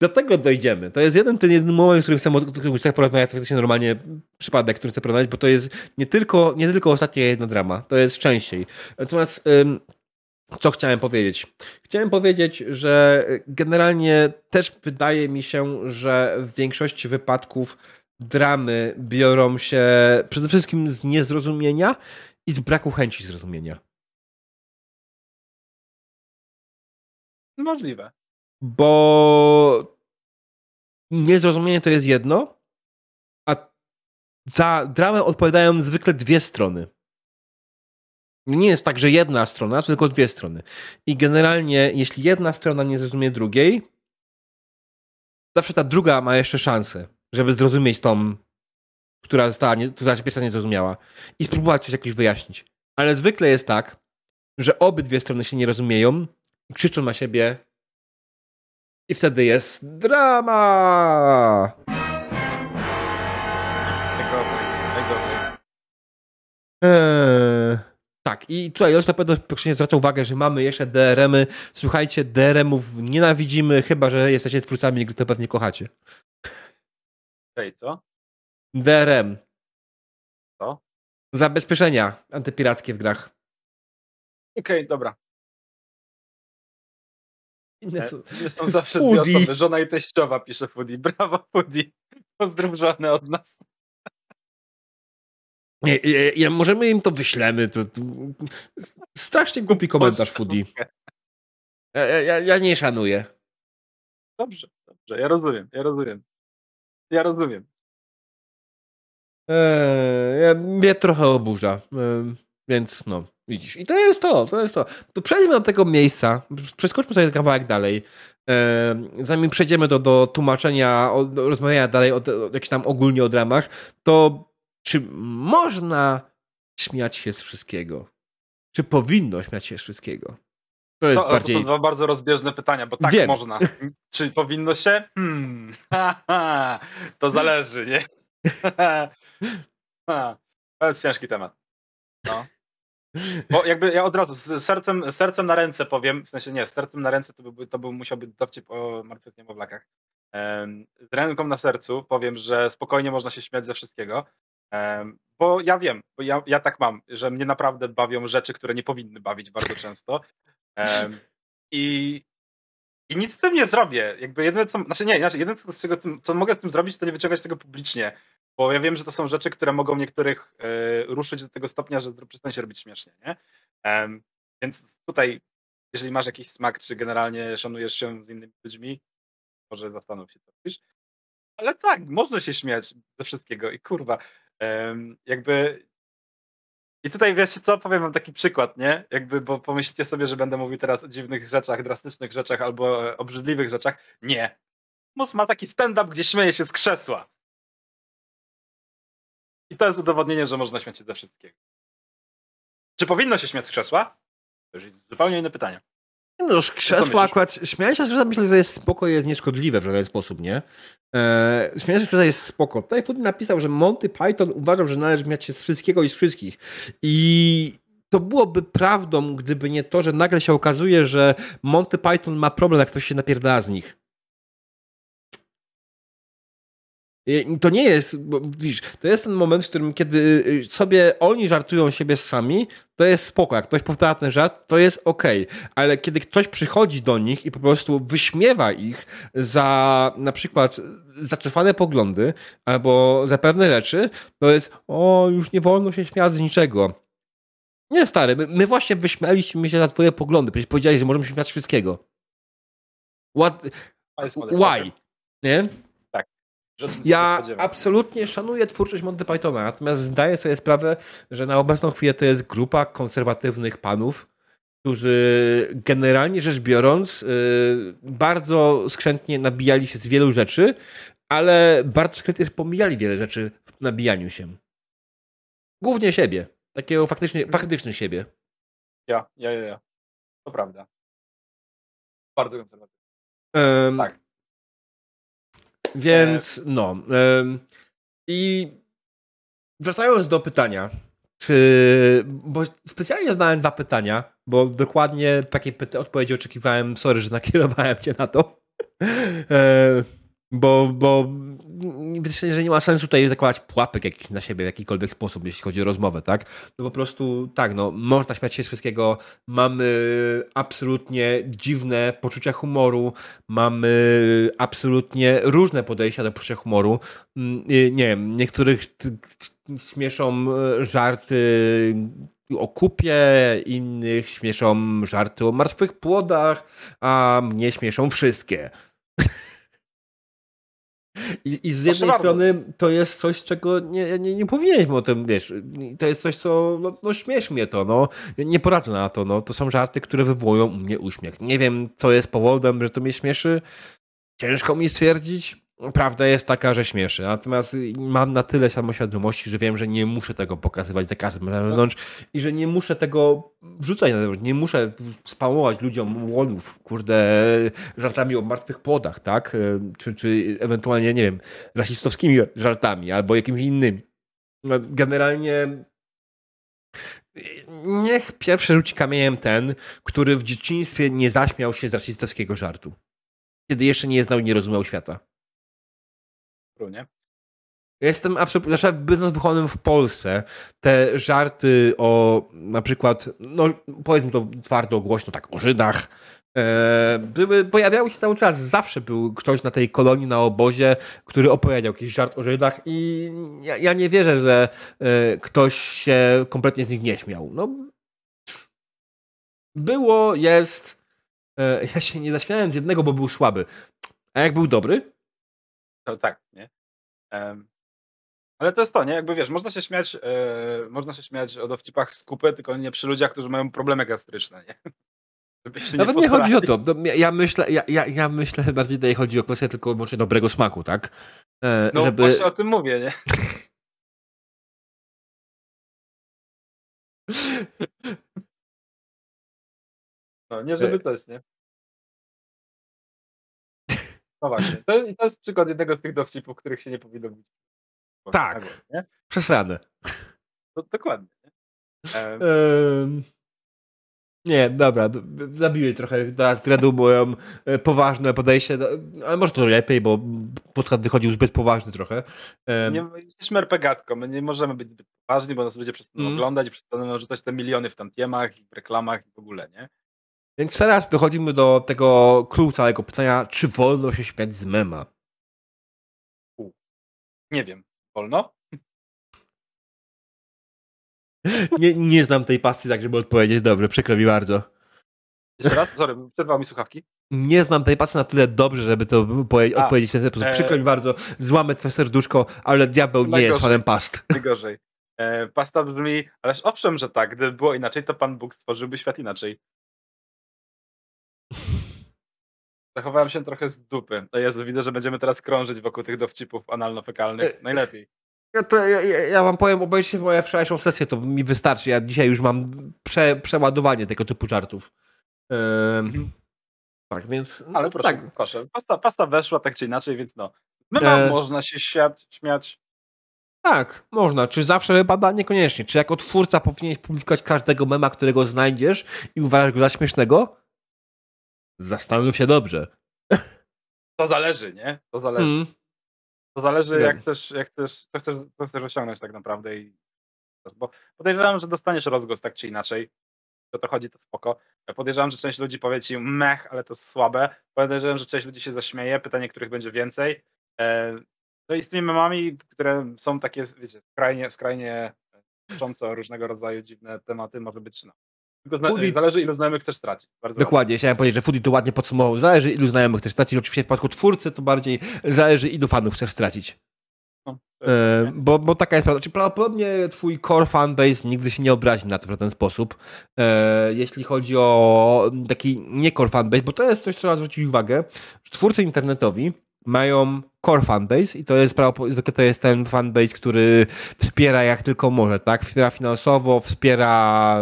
do tego dojdziemy. To jest jeden ten jeden moment, w którym chcę, o chcę porozmawiać faktycznie normalnie, przypadek, który chcę porozmawiać, bo to jest nie tylko, nie tylko ostatnia jedna drama, to jest częściej. Natomiast ym, co chciałem powiedzieć? Chciałem powiedzieć, że generalnie też wydaje mi się, że w większości wypadków dramy biorą się przede wszystkim z niezrozumienia i z braku chęci zrozumienia. Możliwe. Bo niezrozumienie to jest jedno, a za dramę odpowiadają zwykle dwie strony. Nie jest tak, że jedna strona, tylko dwie strony. I generalnie, jeśli jedna strona nie zrozumie drugiej, zawsze ta druga ma jeszcze szansę, żeby zrozumieć tą, która została, nie, która pierwsza nie zrozumiała i spróbować coś jakoś wyjaśnić. Ale zwykle jest tak, że obydwie strony się nie rozumieją i krzyczą na siebie i wtedy jest drama! Eee. Tak, i tutaj już na pewno zwraca uwagę, że mamy jeszcze DRM-y. Słuchajcie, DRM-ów nienawidzimy, chyba że jesteście twórcami gry, to pewnie kochacie. Ej, co? DRM. Co? Zabezpieczenia antypirackie w grach. Okej, okay, dobra. Inne e, są, są zawsze Foodie. dwie osoby. Żona i teściowa pisze Foodie. Brawo Foodie. Pozdrów żonę od nas. Nie, nie, możemy im to wyślemy. To, to, strasznie głupi komentarz, Foodie. Ja, ja, ja, nie szanuję. Dobrze, dobrze, ja rozumiem, ja rozumiem. Ja rozumiem. Eee, mnie trochę oburza, eee, więc no, widzisz. I to jest to, to jest to. To przejdźmy do tego miejsca, przeskoczmy sobie kawałek dalej. Eee, zanim przejdziemy do, do tłumaczenia, do rozmawiania dalej o, o, tam ogólnie o dramach, to czy można śmiać się z wszystkiego? Czy powinno śmiać się z wszystkiego? To, jest to, bardziej... to są dwa bardzo rozbieżne pytania, bo tak Wiem. można. Czy powinno się? Hmm. [LAUGHS] to zależy, nie? [LAUGHS] to jest ciężki temat. No. Bo jakby ja od razu z sercem, sercem na ręce powiem, w sensie nie, z sercem na ręce to by, to by musiał być dowcip o martwych niemowlakach. Z ręką na sercu powiem, że spokojnie można się śmiać ze wszystkiego, bo ja wiem, bo ja, ja tak mam, że mnie naprawdę bawią rzeczy, które nie powinny bawić bardzo często. I, i nic z tym nie zrobię. Jakby jedyne co, znaczy nie, znaczy jedyne co, z czego tym, co mogę z tym zrobić, to nie wyciągać tego publicznie. Bo ja wiem, że to są rzeczy, które mogą niektórych y, ruszyć do tego stopnia, że przestaną się robić śmiesznie, nie? Um, więc tutaj, jeżeli masz jakiś smak, czy generalnie szanujesz się z innymi ludźmi, może zastanów się, co robisz. Ale tak, można się śmiać ze wszystkiego i kurwa, jakby i tutaj wiecie co, powiem wam taki przykład, nie? Jakby, bo pomyślicie sobie, że będę mówił teraz o dziwnych rzeczach, drastycznych rzeczach albo e, obrzydliwych rzeczach. Nie. Mus ma taki stand-up, gdzie śmieje się z krzesła. I to jest udowodnienie, że można śmiać się ze wszystkiego. Czy powinno się śmiać z krzesła? To już zupełnie inne pytanie. No, krzesło akurat, śmianie się z myślę, że jest spoko, jest nieszkodliwe w żaden sposób, nie? Eee, śmianie się jest spoko. Tutaj Food napisał, że Monty Python uważał, że należy śmiać się z wszystkiego i z wszystkich. I to byłoby prawdą, gdyby nie to, że nagle się okazuje, że Monty Python ma problem, jak ktoś się napierdala z nich. To nie jest, bo widzisz, to jest ten moment, w którym kiedy y, sobie oni żartują siebie sami, to jest spoko. Jak ktoś powtarza ten żart, to jest okej. Okay. Ale kiedy ktoś przychodzi do nich i po prostu wyśmiewa ich za na przykład zacofane poglądy albo za pewne rzeczy, to jest o, już nie wolno się śmiać z niczego. Nie, stary, my, my właśnie wyśmialiśmy się za twoje poglądy. Przecież powiedziałeś, że możemy się śmiać wszystkiego. What? Why? Nie? Ja absolutnie szanuję twórczość Monty Pythona, natomiast zdaję sobie sprawę, że na obecną chwilę to jest grupa konserwatywnych panów, którzy generalnie rzecz biorąc yy, bardzo skrzętnie nabijali się z wielu rzeczy, ale bardzo skrzętnie pomijali wiele rzeczy w nabijaniu się. Głównie siebie. Takiego faktycznie, faktycznie siebie. Ja, ja, ja, ja. To prawda. Bardzo konserwatywny. Um, tak. Więc no. I wracając do pytania, czy. Bo specjalnie zadałem dwa pytania, bo dokładnie takiej odpowiedzi oczekiwałem. Sorry, że nakierowałem cię na to. [LAUGHS] Bo, bo myślę, że nie ma sensu tutaj zakładać pułapek jakichś na siebie w jakikolwiek sposób, jeśli chodzi o rozmowę, tak? No po prostu tak, no, można śmiać się z wszystkiego, mamy absolutnie dziwne poczucia humoru, mamy absolutnie różne podejścia do poczucia humoru. Mm, nie wiem, niektórych śmieszą żarty o kupie, innych śmieszą żarty o martwych płodach, a mnie śmieszą wszystkie. I, I, z jednej strony to jest coś, czego nie, nie, nie powinieneś o tym, wiesz, to jest coś, co, no, no śmiesz mnie to, no, nie poradzę na to, no, to są żarty, które wywołują u mnie uśmiech. Nie wiem, co jest powodem, że to mnie śmieszy, ciężko mi stwierdzić, Prawda jest taka, że śmieszy. Natomiast mam na tyle samoświadomości, że wiem, że nie muszę tego pokazywać za każdym razem na zewnątrz i że nie muszę tego wrzucać na zewnątrz. Nie muszę spałować ludziom łodów, kurde, żartami o martwych płodach, tak? Czy, czy ewentualnie, nie wiem, rasistowskimi żartami albo jakimiś innymi. No, generalnie niech pierwszy rzuci kamieniem ten, który w dzieciństwie nie zaśmiał się z rasistowskiego żartu. Kiedy jeszcze nie znał i nie rozumiał świata nie? Jestem absolutnie, znaczy będąc wychowanym w Polsce, te żarty o na przykład, no powiedzmy to twardo, głośno, tak o Żydach, e, były, pojawiały się cały czas. Zawsze był ktoś na tej kolonii, na obozie, który opowiadał jakiś żart o Żydach i ja, ja nie wierzę, że e, ktoś się kompletnie z nich nie śmiał. No, było, jest. E, ja się nie zaśmiałem z jednego, bo był słaby. A jak był dobry, to tak, nie? Um, ale to jest to, nie? Jakby wiesz, można się śmiać, e, można się śmiać o dowcipach z kupy, tylko nie przy ludziach, którzy mają problemy gastryczne, nie? [LAUGHS] Nawet nie, nie chodzi o to. Ja myślę, ja, ja, ja myślę bardziej tutaj chodzi o kwestię tylko może dobrego smaku, tak? E, no żeby... właśnie o tym mówię, nie? [LAUGHS] No, nie żeby coś, nie? No właśnie. To jest, to jest przykład jednego z tych dowcipów, których się nie powinno mówić. Tak. Głos, nie? Przesrane. No, dokładnie. Nie? Um... Nie, dobra, zabiłeś trochę teraz dreadu moją e, poważne podejście, ale może to lepiej, bo podcast wychodził zbyt poważny trochę. Nie, jesteśmy RPGatką, my nie możemy być zbyt poważni, bo nas ludzie przestaną mm. oglądać i przestaną rzucać te miliony w tantiemach i w reklamach i w ogóle, nie? Więc teraz dochodzimy do tego klucza całego pytania, czy wolno się śmiać z mema? Nie wiem. Wolno? [LAUGHS] nie, nie znam tej pasji, tak żeby odpowiedzieć. Dobrze, przykro mi bardzo. Jeszcze raz? Sorry, przerwał mi słuchawki. Nie znam tej pasji na tyle dobrze, żeby to A, odpowiedzieć w ten sposób. E... Przykro mi bardzo, złamę twoje serduszko, ale diabeł nie jest fanem past. [LAUGHS] Najgorzej. E, pasta brzmi, ależ owszem, że tak, gdyby było inaczej, to Pan Bóg stworzyłby świat inaczej. Zachowałem się trochę z dupy. O Jezu, widzę, że będziemy teraz krążyć wokół tych dowcipów analno-fekalnych. E, Najlepiej. Ja, to, ja, ja wam powiem, obejrzyjcie moją wczorajszą sesję, to mi wystarczy. Ja dzisiaj już mam prze, przeładowanie tego typu żartów. Ehm, tak, więc... No, Ale proszę, tak. proszę. Pasta, pasta weszła tak czy inaczej, więc no. My e... można się śmiać, śmiać. Tak, można. Czy zawsze wypada? Niekoniecznie. Czy jako twórca powinieneś publikować każdego mema, którego znajdziesz i uważasz go za śmiesznego? Zastanów się dobrze. [LAUGHS] To zależy, nie? To zależy. Mm. To zależy, jak chcesz, jak chcesz, co chcesz, co chcesz osiągnąć tak naprawdę. I, bo podejrzewam, że dostaniesz rozgłos tak czy inaczej. O to chodzi, to spoko. Ja podejrzewam, że część ludzi powie ci mech, ale to słabe. Podejrzewam, że część ludzi się zaśmieje. Pytanie, których będzie więcej. E, no i z tymi memami, które są takie, wiecie, skrajnie, skrajnie dotyczące różnego rodzaju dziwne tematy, może być no, tylko Foodie... zależy, ilu znajomych chcesz stracić. Bardzo Dokładnie, chciałem powiedzieć, że Foodie to ładnie podsumował. Zależy, ilu znajomych chcesz stracić. Oczywiście w przypadku twórcy to bardziej zależy, ilu fanów chcesz stracić. No, e, bo, bo taka jest prawda. Czyli prawdopodobnie twój core fanbase nigdy się nie obrazi na to w ten sposób. E, jeśli chodzi o taki nie core fanbase, bo to jest coś, co trzeba zwrócić uwagę. Twórcy internetowi mają core fanbase i to jest to jest ten fanbase, który wspiera jak tylko może, tak? Wspiera finansowo, wspiera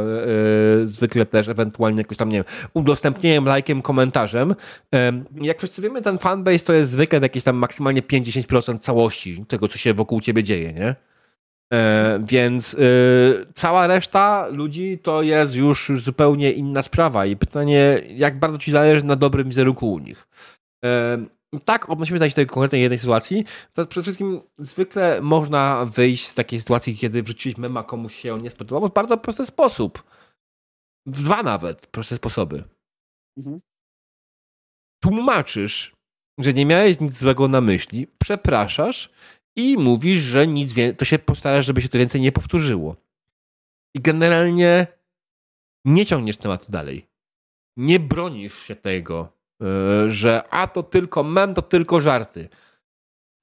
yy, zwykle też ewentualnie jakoś tam, nie wiem, udostępnieniem, lajkiem, komentarzem. Yy, jak wszyscy wiemy, ten fanbase to jest zwykle jakieś tam maksymalnie 50% całości tego, co się wokół ciebie dzieje, nie? E, więc y, cała reszta ludzi to jest już zupełnie inna sprawa i pytanie, jak bardzo ci zależy na dobrym wizerunku u nich. Tak, odnosimy się do tej konkretnej jednej sytuacji, to przede wszystkim zwykle można wyjść z takiej sytuacji, kiedy wrzuciłeś mema komuś się on nie spodobał w bardzo prosty sposób. W dwa nawet proste sposoby. Mhm. Tłumaczysz, że nie miałeś nic złego na myśli, przepraszasz i mówisz, że nic więcej, to się postarasz, żeby się to więcej nie powtórzyło. I generalnie nie ciągniesz tematu dalej. Nie bronisz się tego, że a to tylko mem, to tylko żarty.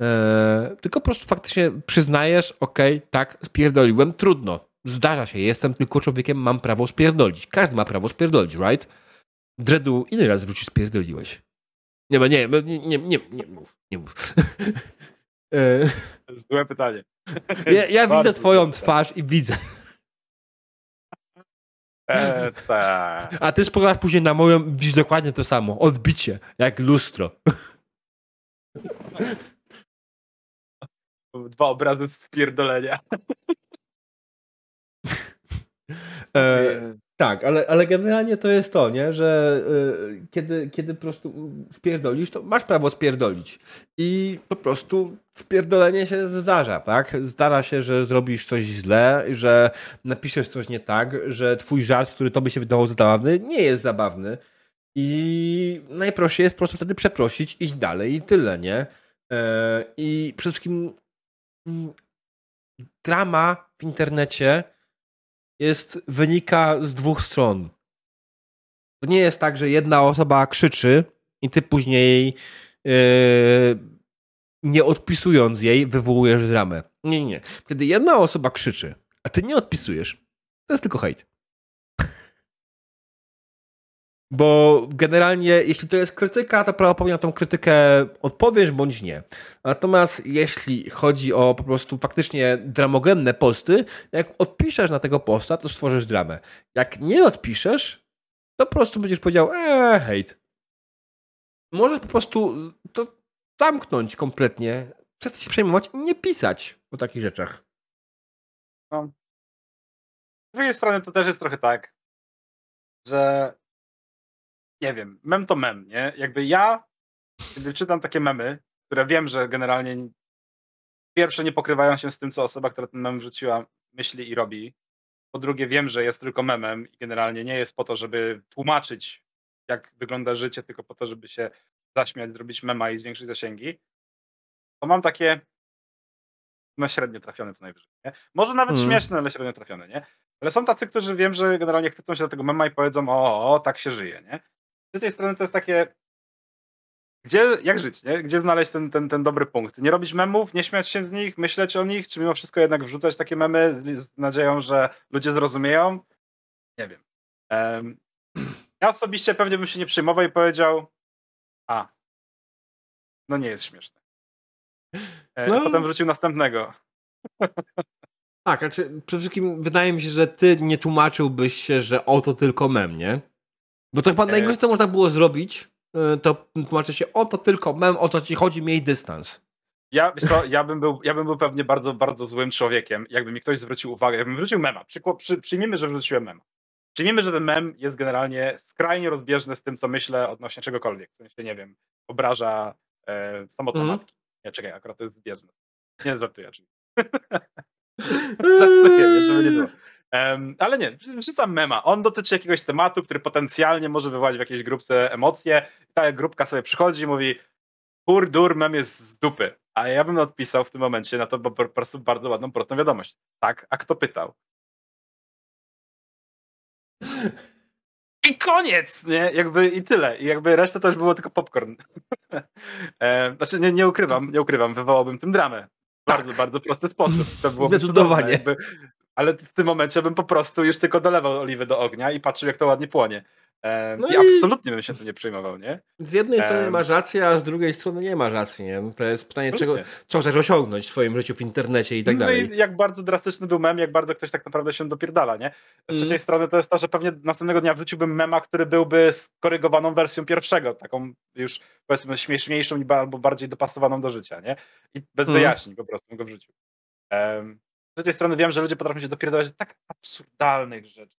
E, tylko po prostu faktycznie przyznajesz, okej, okay, tak, spierdoliłem, trudno. Zdarza się, jestem tylko człowiekiem, mam prawo spierdolić. Każdy ma prawo spierdolić, right? Dredu, ile razy wrócisz spierdoliłeś? Nie, nie, nie, nie, nie, nie mów, nie mów. [LAUGHS] E, Złe pytanie. Ja, ja [LAUGHS] widzę twoją twarz i widzę. E, tak. A ty spoglądasz później na moją, widzisz dokładnie to samo. Odbicie, jak lustro. Dwa obrazy spierdolenia. E, tak, ale, ale generalnie to jest to, nie? że y, kiedy, kiedy po prostu spierdolisz, to masz prawo spierdolić. I po prostu spierdolenie się zdarza, tak? Zdarza się, że zrobisz coś źle, że napiszesz coś nie tak, że twój żart, który tobie się wydawał zabawny, nie jest zabawny. I najprościej jest po prostu wtedy przeprosić, iść dalej i tyle, nie? Y, I przede wszystkim mm, drama w internecie jest, wynika z dwóch stron. To nie jest tak, że jedna osoba krzyczy i ty później yy, nie odpisując jej wywołujesz dramę. Nie, nie. Kiedy jedna osoba krzyczy, a ty nie odpisujesz, to jest tylko hejt. Bo generalnie, jeśli to jest krytyka, to prawdopodobnie na tą krytykę odpowiesz bądź nie. Natomiast jeśli chodzi o po prostu faktycznie dramogenne posty, jak odpiszesz na tego posta, to stworzysz dramę. Jak nie odpiszesz, to po prostu będziesz powiedział, eee, hejt. Możesz po prostu to zamknąć kompletnie, przestać się przejmować i nie pisać o takich rzeczach. No. Z drugiej strony to też jest trochę tak, że nie wiem, mem to mem, nie? Jakby ja, kiedy czytam takie memy, które wiem, że generalnie pierwsze nie pokrywają się z tym, co osoba, która ten mem wrzuciła, myśli i robi. Po drugie, wiem, że jest tylko memem i generalnie nie jest po to, żeby tłumaczyć, jak wygląda życie, tylko po to, żeby się zaśmiać, zrobić mema i zwiększyć zasięgi. To mam takie no średnio trafione co najwyżej. Nie? Może nawet mm. śmieszne, ale średnio trafione, nie? Ale są tacy, którzy wiem, że generalnie chwycą się do tego mema i powiedzą, o, o, tak się żyje, nie? Z drugiej strony to jest takie, gdzie, jak żyć, nie? Gdzie znaleźć ten, ten, ten dobry punkt? Nie robić memów, nie śmiać się z nich, myśleć o nich, czy mimo wszystko jednak wrzucać takie memy z nadzieją, że ludzie zrozumieją? Nie wiem. Um, ja osobiście pewnie bym się nie przejmował i powiedział, a, no nie jest śmieszne. E, no. Potem wrócił następnego. Tak, znaczy przede wszystkim wydaje mi się, że ty nie tłumaczyłbyś się, że oto tylko mem, nie? Bo to chyba e... najgorsze, co można było zrobić, e, to tłumaczy się, o to tylko mem, o to ci chodzi, miej dystans. Ja, co, ja, bym był, ja bym był pewnie bardzo, bardzo złym człowiekiem, jakby mi ktoś zwrócił uwagę, jakbym wrócił mema. Przy, przy, przyjmijmy, że wrzuciłem mema. Przyjmijmy, że ten mem jest generalnie skrajnie rozbieżny z tym, co myślę odnośnie czegokolwiek. W sensie, nie wiem, obraża e, samotną mm. matki. Nie, czekaj, akurat to jest zbieżne. Nie, żartuję [LAUGHS] [LAUGHS] żartuję, żeby nie było. Um, ale nie, wrzucam mema. On dotyczy jakiegoś tematu, który potencjalnie może wywołać w jakiejś grupce emocje. Ta grupka sobie przychodzi i mówi kur, dur, mem jest z dupy. A ja bym odpisał w tym momencie na to po prostu bardzo ładną, prostą wiadomość. Tak, a kto pytał? I koniec, nie? Jakby i tyle. I jakby reszta to już było tylko popcorn. [LAUGHS] e, znaczy nie, nie ukrywam, nie ukrywam, wywołałbym tym dramę. Bardzo, tak. bardzo prosty sposób. To było Zdecydowanie. Jakby ale w tym momencie bym po prostu już tylko dolewał oliwy do ognia i patrzył, jak to ładnie płonie. no I, i absolutnie bym się tym nie przejmował, nie? Z jednej strony masz rację, a z drugiej strony nie masz racji, nie? To jest pytanie, czego, co chcesz osiągnąć w swoim życiu w internecie i tak no dalej. No i jak bardzo drastyczny był mem, jak bardzo ktoś tak naprawdę się dopierdala, nie? Z mm. trzeciej strony to jest to, że pewnie następnego dnia wrzuciłbym mema, który byłby skorygowaną wersją pierwszego, taką już powiedzmy śmieszniejszą albo bardziej dopasowaną do życia, nie? I bez mm. wyjaśnień po prostu go wrzucił. Um, drugiej strony wiem, że ludzie potrafią się dopierdalać tak absurdalnych rzeczy.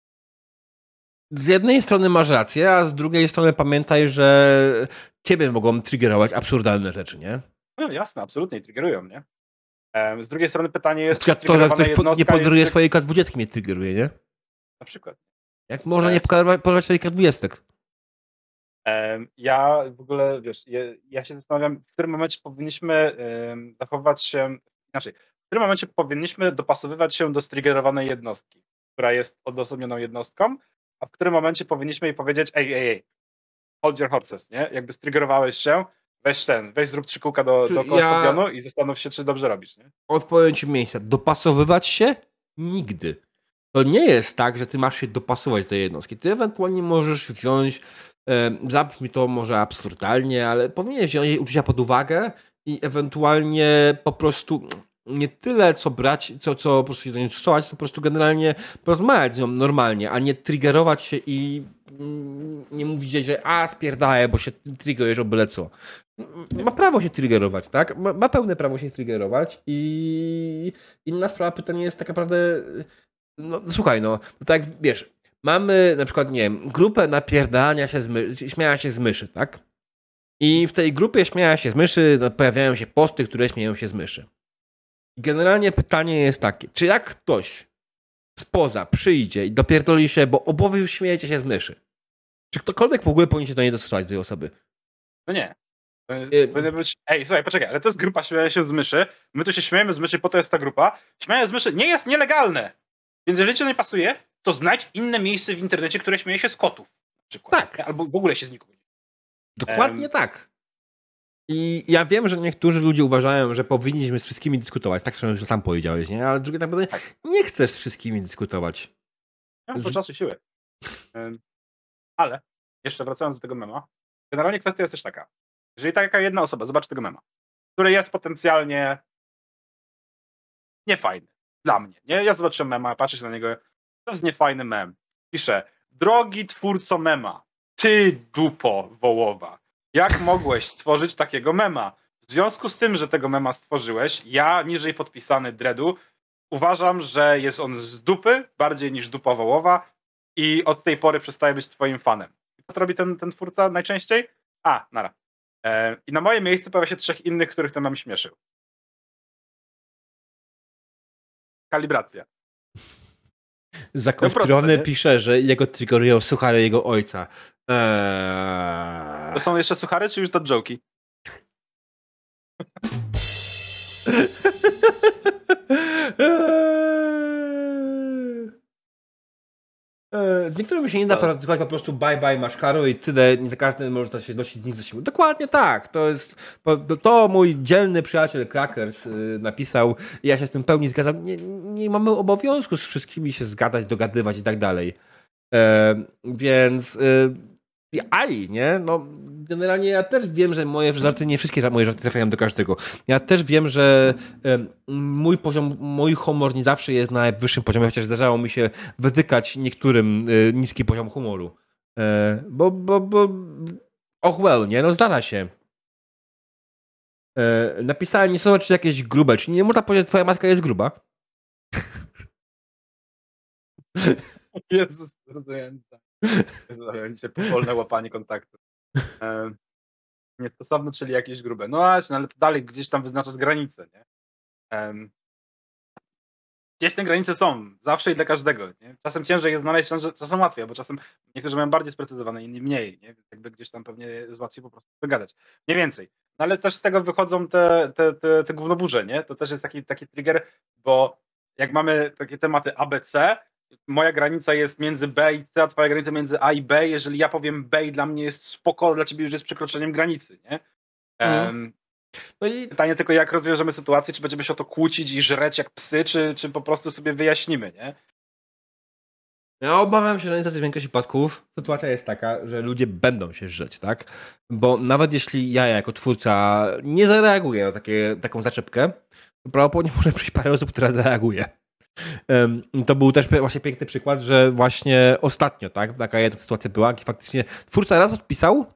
z jednej strony masz rację, a z drugiej strony pamiętaj, że ciebie mogą triggerować absurdalne rzeczy, nie? No jasne, absolutnie triggerują, nie? Z drugiej strony pytanie jest, czy to, że ktoś nie poderuje jest... swojej K20 mnie triggeruje, nie? Na przykład. Jak można nie poderwać swojej K20? Ja w ogóle, wiesz, ja się zastanawiam, w którym momencie powinniśmy zachować się, inaczej, którym momencie powinniśmy dopasowywać się do striggerowanej jednostki, która jest odosobnioną jednostką, a w którym momencie powinniśmy jej powiedzieć, ej, ej, ej, hold your horses, nie? Jakby striggerowałeś się, weź ten, weź zrób trzy kółka do, do ja... i zastanów się, czy dobrze robisz, nie? Odpowiem ci miejsca. Dopasowywać się? Nigdy. To nie jest tak, że ty masz się dopasować do tej jednostki. Ty ewentualnie możesz wziąć, e, zabrzmi to może absurdalnie, ale powinieneś wziąć jej uczucia pod uwagę i ewentualnie po prostu nie tyle co brać, co, co po prostu się do niej stosować, to po prostu generalnie porozmawiać z nią normalnie, a nie triggerować się i mm, nie mówić, że a spierdaję, bo się triggerujesz o byle co. Ma prawo się triggerować, tak? Ma, ma, pełne prawo się triggerować i inna sprawa, pytanie jest tak naprawdę no słuchaj, no, tak wiesz, mamy na przykład, nie wiem, grupę napierdania się z myszy, się z myszy, tak? I w tej grupie śmiała się z myszy, no, pojawiają się posty, które śmieją się z myszy. Generalnie pytanie jest takie, czy jak ktoś spoza przyjdzie i dopierdoli się, bo obowy już śmiejecie się z myszy, czy ktokolwiek w ogóle powinien się do niej dostosować, do tej osoby? No nie. Y, być, ej, słuchaj, poczekaj, ale to jest grupa śmieje się z myszy, my tu się śmiejemy z myszy, po to jest ta grupa. Śmieje z myszy nie jest nielegalne. Więc jeżeli ci to nie pasuje, to znajdź inne miejsce w internecie, które śmieje się z kotów. Przykład, tak. Albo w ogóle się z nikogo. Dokładnie um, tak. I ja wiem, że niektórzy ludzie uważają, że powinniśmy z wszystkimi dyskutować. Tak że sam powiedziałeś, nie? Ale drugie tak naprawdę nie chcesz z wszystkimi dyskutować. Ja mam z... czasu siły. Ale, jeszcze wracając do tego mema, generalnie kwestia jest też taka. Jeżeli taka jedna osoba zobaczy tego mema, który jest potencjalnie niefajny dla mnie, nie? Ja zobaczyłem mema, patrzę się na niego, to jest niefajny mem. Pisze, drogi twórco mema, ty dupo wołowa, jak mogłeś stworzyć takiego mema? W związku z tym, że tego mema stworzyłeś, ja, niżej podpisany Dredu, uważam, że jest on z dupy, bardziej niż dupa wołowa i od tej pory przestaje być twoim fanem. Co robi ten, ten twórca najczęściej? A, nara. E, I na moje miejsce pojawia się trzech innych, których ten mem śmieszył. Kalibracja. Zakonspirowany no pisze, że jego triggerują suchary jego ojca. Eee... To są jeszcze suchary, czy już to joki? [LAUGHS] E, z niektórymi się nie da pracować po prostu bye bye masz karo i tyle, nie za każdym może się nosić nic ze siebie. Dokładnie tak. To jest, to mój dzielny przyjaciel Crackers y, napisał i ja się z tym pełni zgadzam. Nie, nie mamy obowiązku z wszystkimi się zgadać, dogadywać i tak dalej. E, więc y, AI, nie? No, generalnie ja też wiem, że moje żarty, nie wszystkie moje żarty trafiają do każdego. Ja też wiem, że mój poziom, mój humor nie zawsze jest na najwyższym poziomie, chociaż zdarzało mi się wytykać niektórym e, niski poziom humoru. E, bo, bo, bo, oh well, nie? No zdarza się. E, napisałem, nie czy jakieś grube, czy nie można powiedzieć, że twoja matka jest gruba? [LAUGHS] Jezus, rozumiem. [LAUGHS] Będzie powolne łapanie kontaktu. E, niestosowne, czyli jakieś grube. No właśnie, ale to dalej gdzieś tam wyznaczasz granice, nie? E, gdzieś te granice są, zawsze i dla każdego. Nie? Czasem ciężej jest znaleźć, czasem łatwiej, bo czasem niektórzy mają bardziej sprecyzowane, inni mniej, nie? Jakby gdzieś tam pewnie jest łatwiej po prostu wygadać. Mniej więcej. No ale też z tego wychodzą te, te, te, te gównoburze, nie? To też jest taki, taki trigger, bo jak mamy takie tematy ABC, moja granica jest między B i C, a twoja granica między A i B. Jeżeli ja powiem B i dla mnie jest spoko, dla ciebie już jest przekroczeniem granicy, nie? Um, no i... Pytanie tylko, jak rozwiążemy sytuację, czy będziemy się o to kłócić i żreć jak psy, czy, czy po prostu sobie wyjaśnimy, nie? Ja obawiam się, że niestety w większości przypadków sytuacja jest taka, że ludzie będą się żreć, tak? Bo nawet jeśli ja jako twórca nie zareaguję na takie, taką zaczepkę, to prawdopodobnie może przyjść parę osób, która zareaguje. To był też właśnie piękny przykład, że właśnie ostatnio, tak, taka jedna sytuacja była, gdzie faktycznie twórca raz odpisał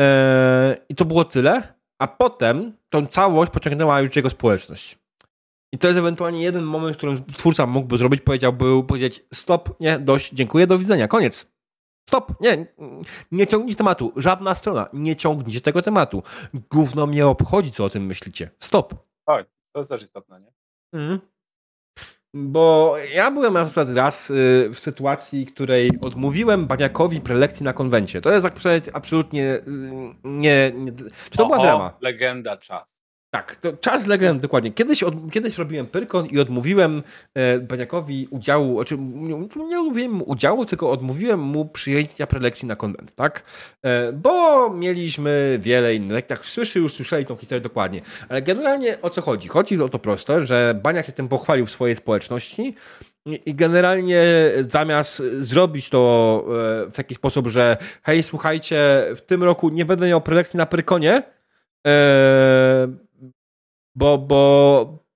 e, i to było tyle, a potem tą całość pociągnęła już jego społeczność. I to jest ewentualnie jeden moment, w którym twórca mógłby zrobić, powiedziałby, powiedzieć stop, nie, dość, dziękuję, do widzenia, koniec. Stop, nie, nie ciągnijcie tematu. Żadna strona, nie ciągnijcie tego tematu. Gówno mnie obchodzi, co o tym myślicie. Stop. Tak, to jest też istotne, nie? Mhm. Bo ja byłem raz, raz y, w sytuacji, której odmówiłem Baniakowi prelekcji na konwencie. To jest absolutnie y, nie... nie czy to Oho, była drama? legenda czas. Tak, to czas legend, dokładnie. Kiedyś, od, kiedyś robiłem Pyrkon i odmówiłem e, Baniakowi udziału, znaczy nie, nie odmówiłem udziału, tylko odmówiłem mu przyjęcia prelekcji na konwent, tak? E, bo mieliśmy wiele innych, tak wszyscy już słyszeli tą historię dokładnie. Ale generalnie o co chodzi? Chodzi o to proste, że Baniak się tym pochwalił w swojej społeczności i generalnie zamiast zrobić to e, w taki sposób, że hej, słuchajcie, w tym roku nie będę miał prelekcji na Pyrkonie, e, bo, bo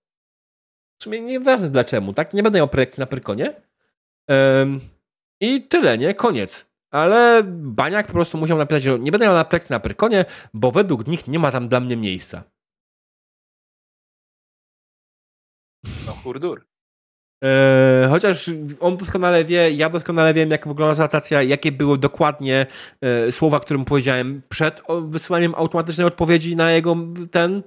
w sumie nieważne dlaczego, tak? Nie będę miał projektu na Pyrkonie. Um, I tyle, nie? Koniec. Ale Baniak po prostu musiał napisać, że nie będę miał na projekt na Pyrkonie, bo według nich nie ma tam dla mnie miejsca. No hurdur. E, chociaż on doskonale wie, ja doskonale wiem, jak wygląda sytuacja, jakie były dokładnie e, słowa, które mu powiedziałem przed wysyłaniem automatycznej odpowiedzi na jego ten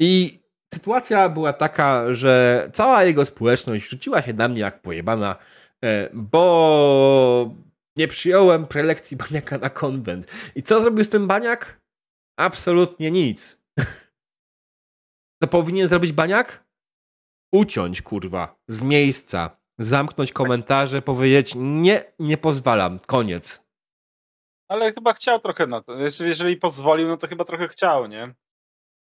i sytuacja była taka, że cała jego społeczność rzuciła się na mnie jak pojebana, e, bo nie przyjąłem prelekcji Baniaka na konwent. I co zrobił z tym Baniak? Absolutnie nic. [LAUGHS] Co powinien zrobić Baniak? Uciąć, kurwa, z miejsca, zamknąć komentarze, powiedzieć nie, nie pozwalam, koniec. Ale chyba chciał trochę na to. Jeżeli pozwolił, no to chyba trochę chciał, nie?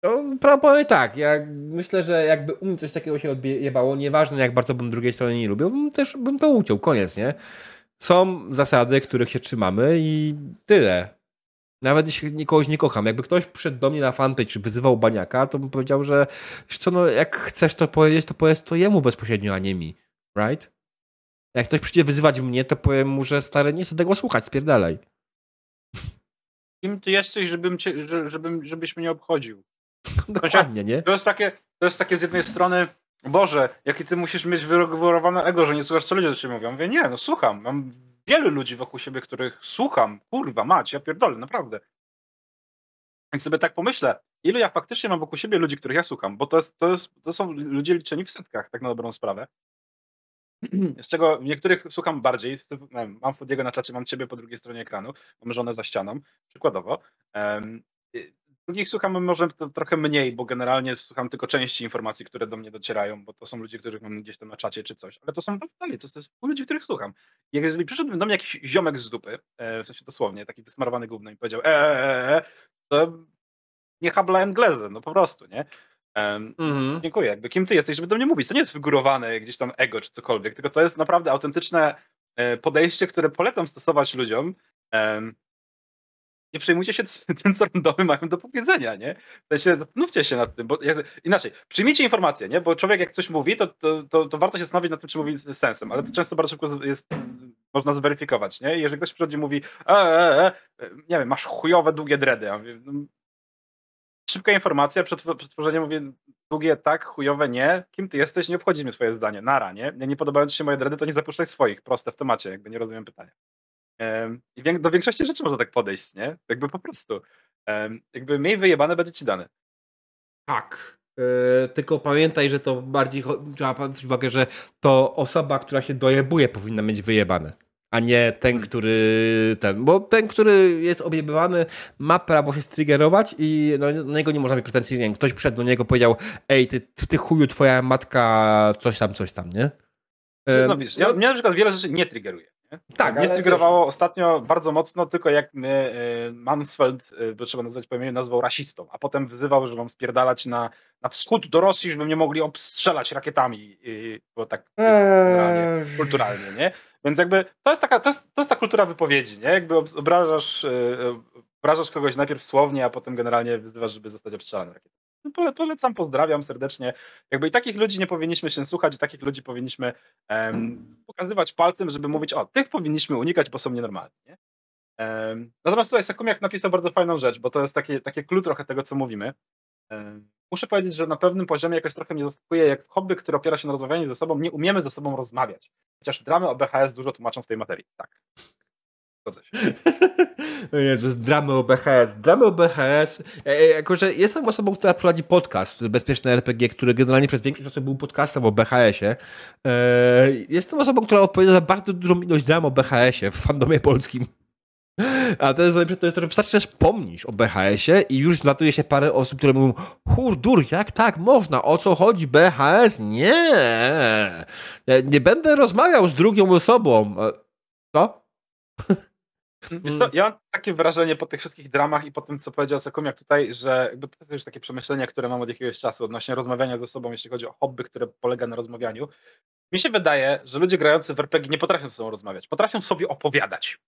No, powiem tak, ja myślę, że jakby u mnie coś takiego się odjebało, nieważne jak bardzo bym drugiej strony nie lubił, bym też bym to uciął, koniec, nie? Są zasady, których się trzymamy i tyle. Nawet jeśli nikogoś nie kocham. Jakby ktoś przyszedł do mnie na fanpage czy wyzywał baniaka, to bym powiedział, że co, no, jak chcesz to powiedzieć, to powiedz to jemu bezpośrednio, a nie mi. Right? Jak ktoś przyjdzie wyzywać mnie, to powiem mu, że stary, nie chcę tego słuchać, spierdalaj. Kim ty jesteś, żebym cię, żebym, żebyś mnie obchodził? [LAUGHS] Dokładnie, nie? To jest takie, to jest takie z jednej strony, Boże, jaki ty musisz mieć wyregulowane ego, że nie słuchasz, co ludzie do ciebie mówią. Mówię, nie, no słucham. Mam wielu ludzi wokół siebie, których słucham. Kurwa, mać, ja pierdolę, naprawdę. Jak sobie tak pomyślę, ilu ja faktycznie mam wokół siebie ludzi, których ja słucham, bo to, jest, to, jest, to są ludzie liczeni w setkach, tak na dobrą sprawę. [CLEARS THROAT] Z czego niektórych słucham bardziej. Mam Fodiego na czacie, mam ciebie po drugiej stronie ekranu, mam żonę za ścianą, przykładowo. Drugich słucham może trochę mniej, bo generalnie słucham tylko części informacji, które do mnie docierają, bo to są ludzie, których mam gdzieś tam na czacie czy coś. Ale to są dalej, to, jest ludzi, których słucham. Jeżeli przyszedłby do mnie jakiś ziomek z dupy, e, w sensie dosłownie, taki wysmarowany gówno i powiedział eee, e, e, to nie habla engleze, no po prostu, nie? mhm. Dziękuję. Jakby kim ty jesteś, żeby do mnie mówić? To nie jest wygórowane gdzieś tam ego czy cokolwiek, tylko to jest naprawdę autentyczne podejście, które polecam stosować ludziom nie przejmujcie się [LAUGHS] tym, co randomy mają do powiedzenia, nie? W sensie, zastanówcie się nad tym, bo inaczej, przyjmijcie informacje, nie? Bo człowiek jak coś mówi, to, to, to, to warto się zastanowić nad tym, czy mówi z sensem, ale to często bardzo szybko jest, można zweryfikować, nie? Jeżeli ktoś przychodzi i mówi, e, e, e, nie wiem, masz chujowe, długie dredy, ja mówię, no, szybka informacja, przed, przetworzenie mówię, długie tak, chujowe nie, kim ty jesteś, nie obchodzi mnie twoje zdanie, nara, nie? Nie, nie ci się moje dredy, to nie zapuszczaj swoich, proste w temacie, jakby nie rozumiem pytania. I do większości rzeczy można tak podejść, nie? Jakby po prostu. Jakby mniej wyjebane będzie ci dane. Tak. Yy, tylko pamiętaj, że to bardziej trzeba zwrócić uwagę, że to osoba, która się dojebuje, powinna mieć wyjebane. A nie ten, hmm. który ten. Bo ten, który jest objebywany, ma prawo się striggerować i no, na niego nie można mieć pretensji. Nie ktoś przed do niego powiedział: Ej, ty, ty chuju, twoja matka, coś tam, coś tam, nie? No, wiesz, ja, mnie na przykład wiele rzeczy nie triggeruje. Tak, mnie striggerowało wiesz... ostatnio bardzo mocno, tylko jak mnie y, Mansfeld, y, by trzeba nazwać po imieniu, nazwał rasistą, a potem wyzywał, że mam spierdalać na, na wschód do Rosji, żeby mnie mogli obstrzelać rakietami, y, bo tak eee... kulturalnie, nie? Więc jakby to jest, taka, to jest, to jest ta kultura wypowiedzi, nie? Jakby obrażasz, obrażasz kogoś najpierw słownie, a potem generalnie wyzywasz, żeby zostać obstrzelany rakietami. No, polecam, pozdrawiam serdecznie. Jakby i takich ludzi nie powinniśmy się słuchać, i takich ludzi powinniśmy pokazywać palcem, żeby mówić, o, tych powinniśmy unikać, bo są nienormalni. Nie? Um, natomiast tutaj Sekumiak napisał bardzo fajną rzecz, bo to jest takie, takie clue trochę tego, co mówimy. Muszę powiedzieć, że na pewnym poziomie jakoś trochę mnie zaskakuje, jak hobby, które opiera się na rozmawianiu ze sobą, nie umiemy ze sobą rozmawiać. Chociaż dramy o BHS dużo tłumaczą w tej materii. Tak. Zgodzę się. [LAUGHS] Jezus, dramy o BHS. Dramy o BHS. E, e, jako, że jestem osobą, która prowadzi podcast Bezpieczne RPG, który generalnie przez większość czasu był podcastem o BHS-ie. E, jestem osobą, która odpowiada za bardzo dużą ilość dram o BHS-ie w fandomie polskim. A to jest najlepsze, to jest że że pomnisz o BHS-ie i już zlatuje się parę osób, które mówią hurdur, jak tak można? O co chodzi BHS? Nie! Nie będę rozmawiał z drugą osobą. Co? Wiesz co, ja mam takie wrażenie po tych wszystkich dramach i po tym, co powiedział Sakumiak tutaj, że jakby to jest już takie przemyślenia, które mam od jakiegoś czasu odnośnie rozmawiania ze sobą, jeśli chodzi o hobby, które polega na rozmawianiu. Mi się wydaje, że ludzie grający w RPG nie potrafią ze sobą rozmawiać. Potrafią sobie opowiadać.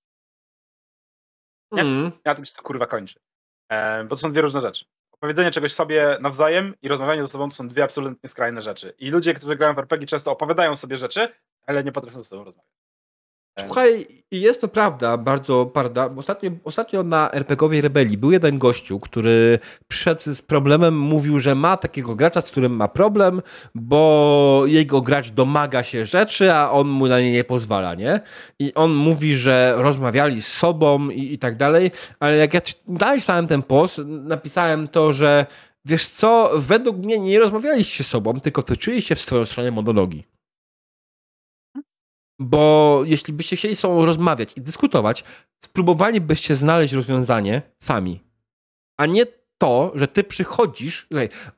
Nie? Mm. Ja tym się to kurwa kończy. E, bo to są dwie różne rzeczy. Opowiedzenie czegoś sobie nawzajem i rozmawianie ze sobą to są dwie absolutnie skrajne rzeczy. I ludzie, którzy grają w RPG często opowiadają sobie rzeczy, ale nie potrafią ze sobą rozmawiać. Słuchaj, jest to prawda, bardzo prawda. Ostatnio, ostatnio na RPGowej Rebelii był jeden gościu, który przyszedł z problemem, mówił, że ma takiego gracza, z którym ma problem, bo jego gracz domaga się rzeczy, a on mu na nie nie pozwala, nie? I on mówi, że rozmawiali z sobą i, i tak dalej, ale jak ja dalej czytałem ten post, napisałem to, że wiesz co, według mnie nie rozmawialiście z sobą, tylko toczyliście w swoją stronę monologii. Bo jeśli byście chcieli sobą rozmawiać i dyskutować, spróbowalibyście znaleźć rozwiązanie sami. A nie to, że ty przychodzisz,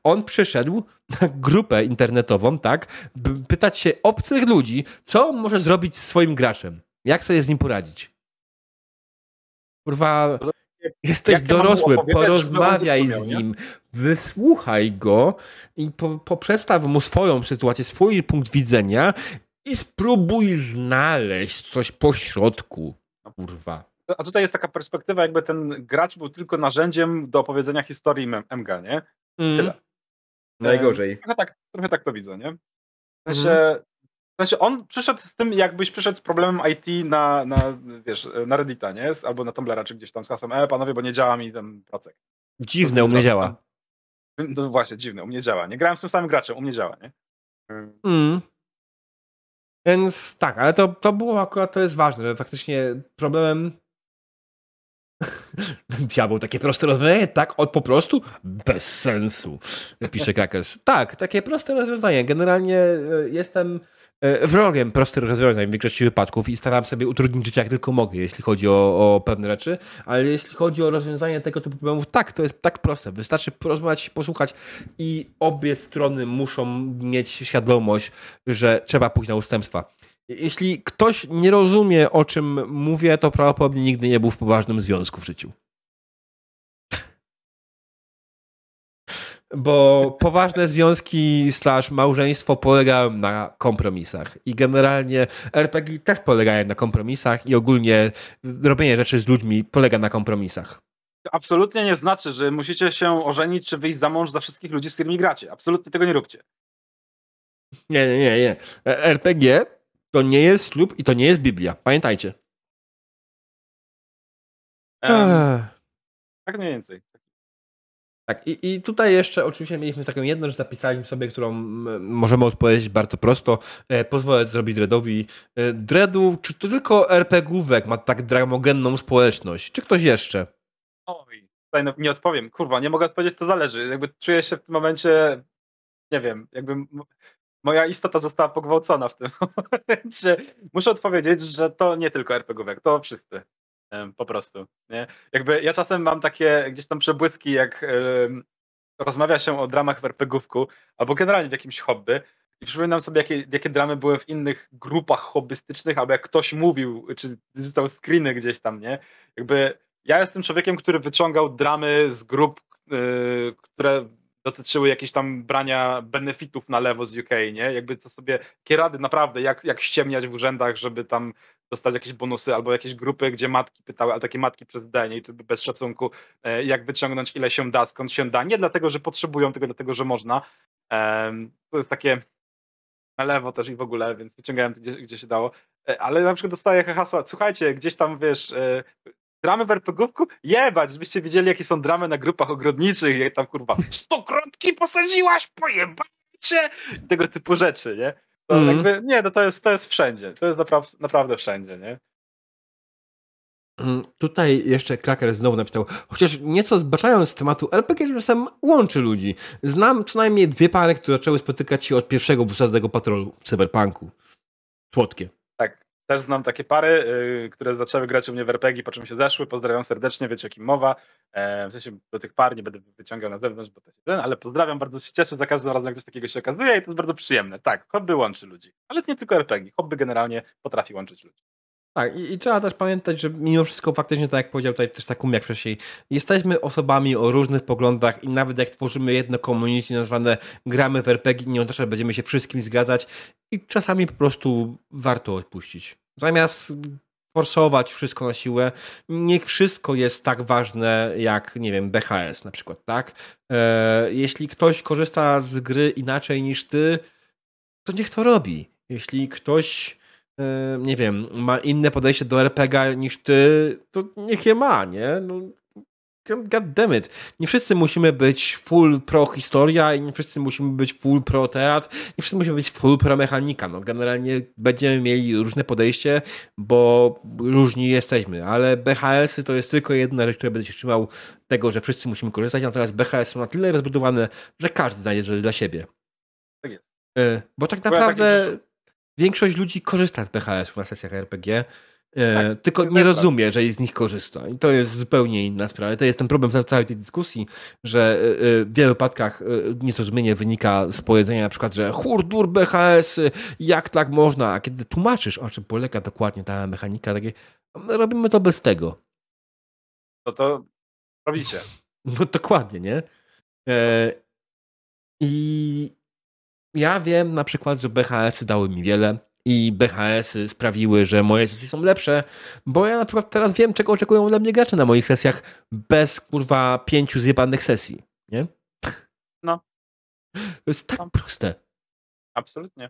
on przyszedł na grupę internetową, tak, by pytać się obcych ludzi, co on może zrobić z swoim graczem. Jak sobie z nim poradzić? Kurwa, jesteś Jak dorosły, porozmawiaj z nim, wysłuchaj go i po, poprzestaw mu swoją sytuację, swój punkt widzenia i spróbuj znaleźć coś po środku. Kurwa. A tutaj jest taka perspektywa, jakby ten gracz był tylko narzędziem do opowiedzenia historii MG, nie? Mm. Tyle. Najgorzej. Trochę tak, trochę tak to widzę, nie? W sensie, mm. w sensie on przyszedł z tym, jakbyś przyszedł z problemem IT na, na wiesz, na Reddita, nie? Albo na Tumblera, czy gdzieś tam z hasłem, e, panowie, bo nie działa mi ten procek. Dziwne, u mnie działa. No właśnie, dziwne, u mnie działa. Nie grałem z tym samym graczem, u mnie działa, nie? Mm. Więc tak, ale to, to było akurat, to jest ważne, że faktycznie problemem [LAUGHS] Diabeł, takie proste rozwiązanie? Tak, od po prostu? Bez sensu, pisze Krakers. Tak, takie proste rozwiązanie. Generalnie e, jestem e, wrogiem prostych rozwiązań w większości wypadków i staram sobie utrudnić życie jak tylko mogę, jeśli chodzi o, o pewne rzeczy, ale jeśli chodzi o rozwiązanie tego typu problemów, tak, to jest tak proste. Wystarczy porozmawiać, posłuchać i obie strony muszą mieć świadomość, że trzeba pójść na ustępstwa. Jeśli ktoś nie rozumie, o czym mówię, to prawdopodobnie nigdy nie był w poważnym związku w życiu. Bo poważne związki slash małżeństwo polegają na kompromisach. I generalnie RPG też polegają na kompromisach i ogólnie robienie rzeczy z ludźmi polega na kompromisach. To absolutnie nie znaczy, że musicie się ożenić czy wyjść za mąż za wszystkich ludzi, z którymi gracie. Absolutnie tego nie róbcie. Nie, nie, nie. nie. RPG to nie jest ślub i to nie jest Biblia. Pamiętajcie. Um, tak mniej więcej. Tak, i, i tutaj jeszcze oczywiście mieliśmy taką jedną rzecz, zapisaliśmy sobie, którą możemy odpowiedzieć bardzo prosto. E, pozwolę zrobić Dreadowi. E, Dreadu, czy to tylko RPGówek ma tak dramogenną społeczność? Czy ktoś jeszcze? Oj, tutaj no, nie odpowiem. Kurwa, nie mogę odpowiedzieć, to zależy. Jakby czuję się w tym momencie, nie wiem, jakby moja istota została pogwałcona w tym [LAUGHS] momencie. Muszę odpowiedzieć, że to nie tylko RPGówek, to wszyscy. Po prostu. Nie? Jakby ja czasem mam takie gdzieś tam przebłyski, jak rozmawia się o dramach w RPGówku, albo generalnie w jakimś hobby. I przypominam sobie, jakie, jakie dramy były w innych grupach hobbystycznych, albo jak ktoś mówił, czy rzucał screeny gdzieś tam, nie? Jakby ja jestem człowiekiem, który wyciągał dramy z grup, yy, które dotyczyły jakieś tam brania benefitów na lewo z UK, nie? Jakby co sobie, jakie rady naprawdę, jak, jak ściemniać w urzędach, żeby tam dostać jakieś bonusy, albo jakieś grupy, gdzie matki pytały, ale takie matki przez D, nie? I bez szacunku, e, jak wyciągnąć ile się da, skąd się da. Nie dlatego, że potrzebują, tylko dlatego, że można. To jest takie na lewo też i w ogóle, więc wyciągałem gdzie, gdzie się dało. E, ale na przykład dostaję hasła, słuchajcie, gdzieś tam, wiesz, e, dramy w RPGówku? Jebać, żebyście widzieli, jakie są dramy na grupach ogrodniczych, jak tam kurwa stokrotki posadziłaś, pojebacie! Tego typu rzeczy, nie? To mm. jakby, nie, no to jest, to jest wszędzie. To jest naprawdę, naprawdę wszędzie, nie? Mm, tutaj jeszcze Kraker znowu napisał, chociaż nieco zbaczając z tematu RPG czasem łączy ludzi. Znam co najmniej dwie pary, które zaczęły spotykać się od pierwszego wusadzego patrolu w cyberpunku. Słodkie. Też znam takie pary, yy, które zaczęły grać u mnie w RPG, po czym się zeszły. Pozdrawiam serdecznie, wiecie o kim mowa. E, w sensie do tych par nie będę wyciągał na zewnątrz, bo to się ten, ale pozdrawiam, bardzo się cieszę za każdym razem, jak coś takiego się okazuje i to jest bardzo przyjemne. Tak, hobby łączy ludzi, ale nie tylko RPG. Hobby generalnie potrafi łączyć ludzi. Tak, i, i, trzeba też pamiętać, że mimo wszystko faktycznie, tak jak powiedział tutaj też Takumi jak wcześniej, jesteśmy osobami o różnych poglądach i nawet jak tworzymy jedno community nazwane gramy w RPG, nie oznacza, że będziemy się wszystkim zgadzać i czasami po prostu warto odpuścić. Zamiast forsować wszystko na siłę, niech wszystko jest tak ważne jak, nie wiem, BHS na przykład, tak? E, jeśli ktoś korzysta z gry inaczej niż ty, to niech to robi. Jeśli ktoś E, nie wiem, ma inne podejście do RPG niż ty, to niech je ma, nie? No, God damn it. Nie wszyscy musimy być full pro historia i nie wszyscy musimy być full pro teatr, nie wszyscy musimy być full pro mechanika. No, generalnie będziemy mieli różne podejście, bo różni jesteśmy, ale BHS-y to jest tylko jedna rzecz, która będzie się trzymał tego, że wszyscy musimy korzystać, natomiast BHS są na tyle rozbudowane, że każdy znajdzie rzecz dla siebie. Tak jest. E, bo tak naprawdę większość ludzi korzysta z BHS na sesjach RPG, tak, tylko nie rozumie, tak. że z nich korzysta. I to jest zupełnie inna sprawa. To jest ten problem w całej tej dyskusji, że e, e, w wielu wypadkach niezrozumienie wynika z powiedzenia na przykład, że hurdur BHS, jak tak można? A kiedy tłumaczysz, o czym polega dokładnie ta mechanika, takie, robimy to bez tego. No to robicie. [LAUGHS] No dokładnie, nie? I ja wiem na przykład, że BHS-y dały mi wiele i BHS-y sprawiły, że moje sesje są lepsze, bo ja na przykład teraz wiem, czego oczekują ode mnie gracze na moich sesjach bez kurwa pięciu zjebanych sesji, nie? No. To jest tak no. proste. Absolutnie.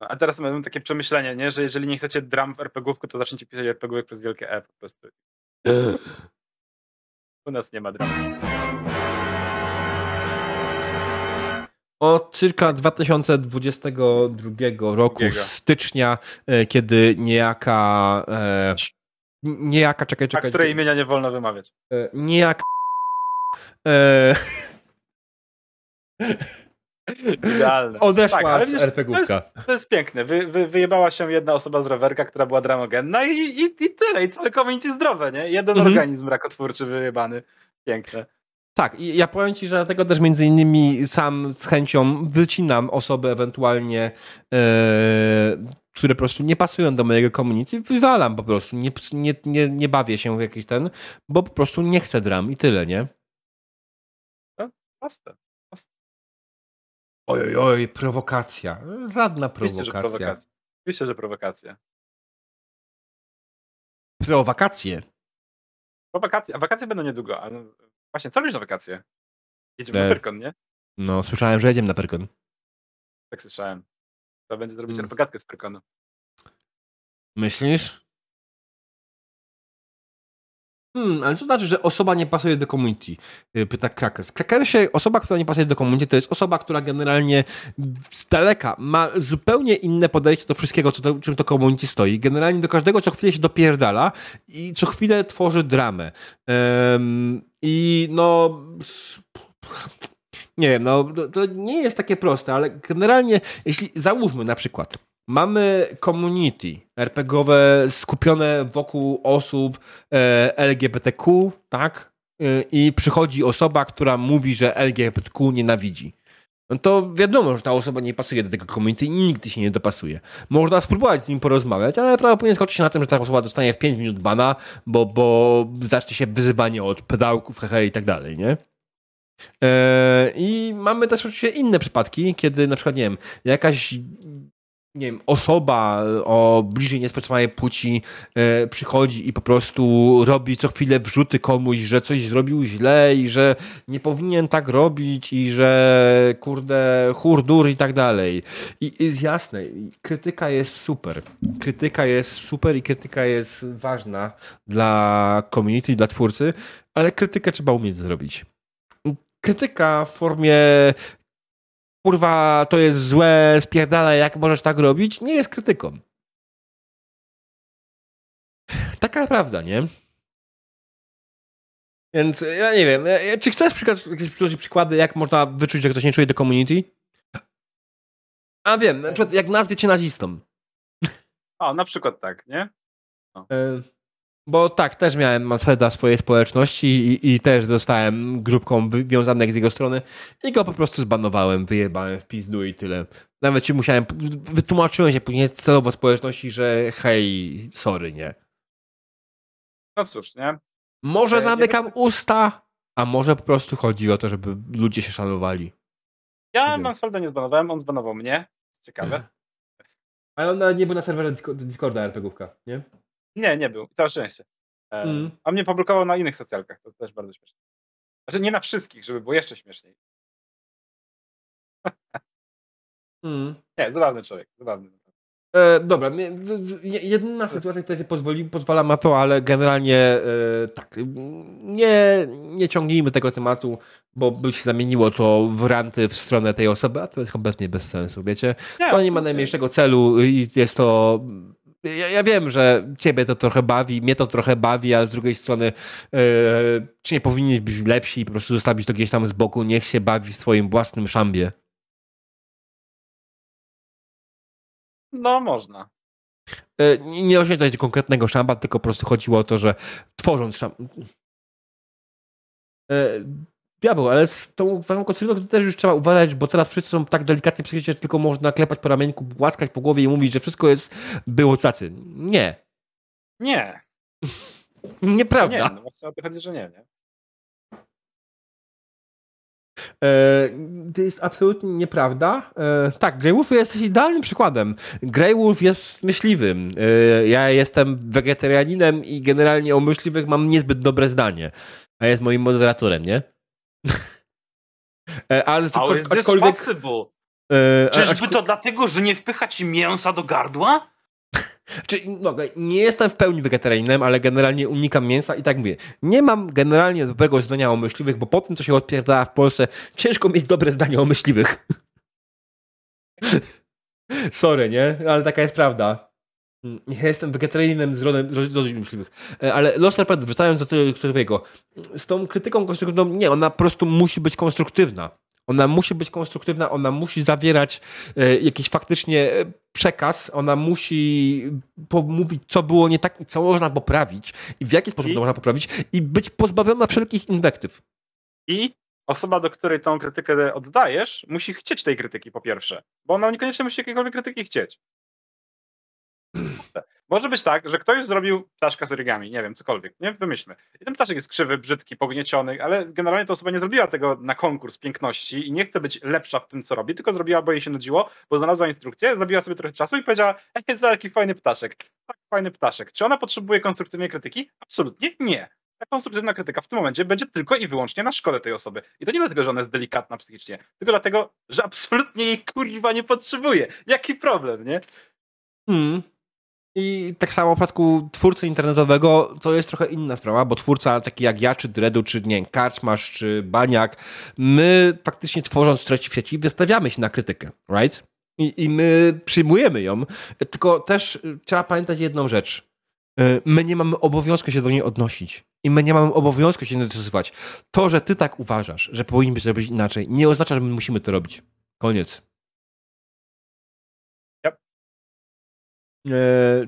A teraz mam takie przemyślenie, nie? że jeżeli nie chcecie dram w RPGówku, to zacznijcie pisać RPGówek przez wielkie E po prostu. U nas nie ma dram. Od circa 2022 roku, stycznia, e, kiedy niejaka. E, niejaka, czekaj, czekaj. A której imienia nie wolno wymawiać. E, niejaka. E, Idealne. Odeszła tak, z RPGówka. To, jest, to jest piękne. Wy, wy, wyjebała się jedna osoba z rowerka, która była dramogenna i, i, i tyle. I całe community zdrowe, nie? Jeden mhm. organizm rakotwórczy wyjebany. Piękne. Tak, i ja powiem Ci, że dlatego też między innymi sam z chęcią wycinam osoby ewentualnie, e, które po prostu nie pasują do mojego community, wywalam po prostu, nie, nie, nie, nie bawię się w jakiś ten, bo po prostu nie chcę dram i tyle, nie? No, proste. Oj, oj, oj, prowokacja. Żadna prowokacja. Oczywiście, że prowokacja. Oczywiście, że prowokacja. Prowokacje. Po wakacje, a wakacje będą niedługo. A Właśnie, co robisz na wakacje? Jedziemy e... na Pyrkon, nie? No, słyszałem, że jedziemy na Pyrkon. Tak słyszałem. To będzie zrobić hmm. RPGatkę z Pyrkonu. Myślisz? Hmm, ale co znaczy, że osoba nie pasuje do community? Y, pyta Krakers. Krakersie, osoba, która nie pasuje do community, to jest osoba, która generalnie z daleka ma zupełnie inne podejście do wszystkiego, co to, czym to community stoi. Generalnie do każdego co chwilę się dopierdala i co chwilę tworzy dramę. Um, I no nie wiem, no to nie jest takie proste, ale generalnie, jeśli załóżmy na przykład, Mamy community RPGowe skupione wokół osób e, LGBTQ, tak? E, I przychodzi osoba, która mówi, że LGBTQ nienawidzi. No to wiadomo, że ta osoba nie pasuje do tego community i nigdy się nie dopasuje. Można spróbować z nim porozmawiać, ale prawdopodobnie skończy się na tym, że ta osoba dostanie w 5 minut bana, bo, bo zacznie się wyzywanie od pedałków, hehe i tak dalej, nie? E, I mamy też oczywiście inne przypadki, kiedy na przykład, nie wiem, jakaś nie wiem, osoba o bliżej niesprecyzowanej płci e, przychodzi i po prostu robi co chwilę wrzuty komuś, że coś zrobił źle i że nie powinien tak robić i że kurde hurdur i tak dalej. I jest jasne, krytyka jest super. Krytyka jest super i krytyka jest ważna dla community, dla twórcy, ale krytykę trzeba umieć zrobić krytyka w formie kurwa, to jest złe, spierdala, jak możesz tak robić, nie jest krytyką. Taka prawda, nie? Więc ja nie wiem, czy chcesz przykład, jakieś przykłady, jak można wyczuć, że ktoś nie czuje do community? A wiem, na przykład jak nazwie cię nazistą. O, na przykład tak, nie? No. Bo tak, też miałem Manfreda swojej społeczności i, i, też zostałem grupką wywiązanych z jego strony i go po prostu zbanowałem, wyjebałem w pizdu i tyle. Nawet ci musiałem, wytłumaczyłem się później celowo społeczności, że hej, sorry, nie. No cóż, nie? Może e, zamykam nie usta, a może po prostu chodzi o to, żeby ludzie się szanowali. Ja Mansfelda nie zbanowałem, on zbanował mnie. Ciekawe. Ale on nie był na serwerze Discorda RPGówka, nie? Nie, nie był. Całe szczęście. E, mm. A mnie poblokował na innych socjalkach, to też bardzo śmieszne. Znaczy nie na wszystkich, żeby było jeszcze śmieszniej. mm. [LAUGHS] Nie, zabawny człowiek, zabawny. E, dobra, jedyna sytuacja, która pozwoli, pozwala na to, ale generalnie e, tak, nie, nie ciągnijmy tego tematu, bo by się zamieniło to w ranty w stronę tej osoby, a to jest kompletnie bez sensu, wiecie? Nie, to nie ma najmniejszego celu i jest to ja, ja, wiem, że ciebie to trochę bawi, mnie to trochę bawi, ale z drugiej strony yy, czy nie powinni być lepsi i po prostu zostawić to gdzieś tam z boku, niech się bawi w swoim własnym szambie. No, można. Yy, nie osiągnąć konkretnego szamba, tylko po prostu chodziło o to, że tworząc szamba. Yy, diabeł, ale z tą twoją konstrukcją to też już trzeba uważać, bo teraz wszyscy są tak delikatnie przecież, że tylko można klepać po ramienku, głaskać po głowie i mówić, że wszystko jest było cacy. Nie. Nie. [LAUGHS] Nieprawda. Nie, no właśnie o to chodzi, że nie, nie? E, to jest absolutnie nieprawda. E, tak, Grey Wolf jest idealnym przykładem. Grey Wolf jest myśliwym. E, ja jestem wegetarianinem i generalnie o myśliwych mam niezbyt dobre zdanie. A jest moim moderatorem, nie? E, ale How is aczkolwiek... possible? E, Czyżby to dlatego, że nie wpycha ci mięsa do gardła? [LAUGHS] Czy, no, nie jestem w pełni wegetarianinem, ale generalnie unikam mięsa i tak mówię. Nie mam generalnie dobrego zdania o myśliwych, bo po tym, co się odpierdala w Polsce, ciężko mieć dobre zdanie o myśliwych. [LAUGHS] Sorry, nie? Ale taka jest prawda. Ja jestem wegetarianinem z rodzin myśliwych. E, ale Los Leopard, wracając do tego z tą krytyką konstruktywną, nie, ona po prostu musi być konstruktywna. Ona musi być konstruktywna, ona musi zawierać e, jakiś faktycznie e, przekaz, ona musi mówić, co było nie tak, co można poprawić i w jaki sposób I? to można poprawić i być pozbawiona wszelkich inwektyw. I osoba, do której tą krytykę oddajesz, musi chcieć tej krytyki po pierwsze, bo ona niekoniecznie musi jakiejkolwiek krytyki chcieć. Może być tak, że ktoś zrobił ptaszka z origami, nie wiem, cokolwiek, nie? Wymyślmy. I ten ptaszek jest krzywy, brzydki, pognieciony, ale generalnie ta osoba nie zrobiła tego na konkurs piękności i nie chce być lepsza w tym, co robi, tylko zrobiła, bo jej się nudziło, bo znalazła instrukcję, zrobiła sobie trochę czasu i powiedziała, jest taki fajny ptaszek, tak fajny ptaszek. Czy ona potrzebuje konstruktywnej krytyki? Absolutnie nie. Ta konstruktywna krytyka w tym momencie będzie tylko i wyłącznie na szkodę tej osoby. I to nie dlatego, że ona jest delikatna psychicznie, tylko dlatego, że absolutnie jej kurwa nie potrzebuje. Jaki problem, nie? Hmm. I tak samo w przypadku twórcy internetowego to jest trochę inna sprawa, bo twórca taki jak ja, czy Dredu, czy nie Karczmasz, czy Baniak, my faktycznie tworząc treści w sieci wystawiamy się na krytykę, right? I, I my przyjmujemy ją, tylko też trzeba pamiętać jedną rzecz. Y, my nie mamy obowiązku się do niej odnosić. I my nie mamy obowiązku się dostosować. To, że ty tak uważasz, że powinniśmy zrobić inaczej, nie oznacza, że my musimy to robić. Koniec.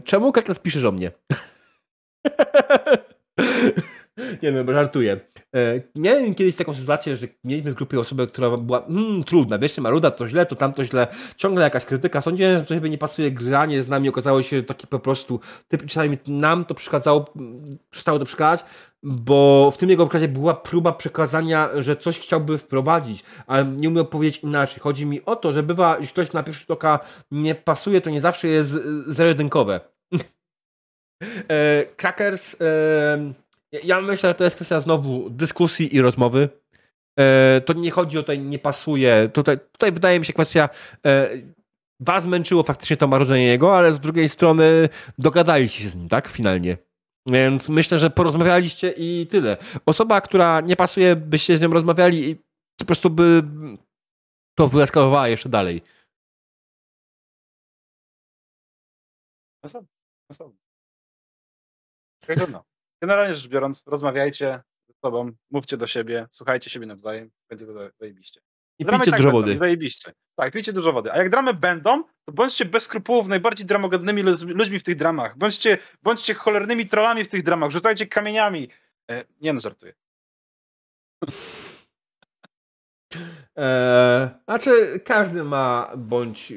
Czemu Kaklas piszesz o mnie? [LAUGHS] nie wiem, bo żartuję. E, miałem kiedyś taką sytuację, że mieliśmy w grupie osobę, która była hmm, trudna, wiesz, maruda, to źle, to tamto źle, ciągle jakaś krytyka. Sądziłem, że to chyba nie pasuje granie z nami, okazało się, że taki po prostu, typ, przynajmniej nam to przeszkadzało, przestało to przeszkadzać, bo w tym jego przykładzie była próba przekazania, że coś chciałby wprowadzić, ale nie umiał powiedzieć inaczej. Chodzi mi o to, że bywa, jeśli ktoś na pierwszy rzut oka nie pasuje, to nie zawsze jest zero-jedynkowe. [LAUGHS] e, Crackers, e, ja myślę, że to jest kwestia znowu dyskusji i rozmowy. E, to nie chodzi o to, nie pasuje. Tutaj, tutaj wydaje mi się kwestia e, was męczyło faktycznie to marudzenie jego, ale z drugiej strony dogadaliście się z nim, tak? Finalnie. Więc myślę, że porozmawialiście i tyle. Osoba, która nie pasuje, byście z nią rozmawiali i po prostu by to wyeskalowała jeszcze dalej. No. Generalnie rzecz biorąc, rozmawiajcie ze sobą, mówcie do siebie, słuchajcie siebie nawzajem, będzie to zajebiście. I dramy pijcie tak dużo będą, wody. Zajebiście. Tak, pijcie dużo wody. A jak dramy będą, to bądźcie bez skrupułów najbardziej dramogodnymi ludźmi w tych dramach. Bądźcie, bądźcie cholernymi trollami w tych dramach. Rzucajcie kamieniami. E, nie no, żartuję. Eee, znaczy, każdy ma bądź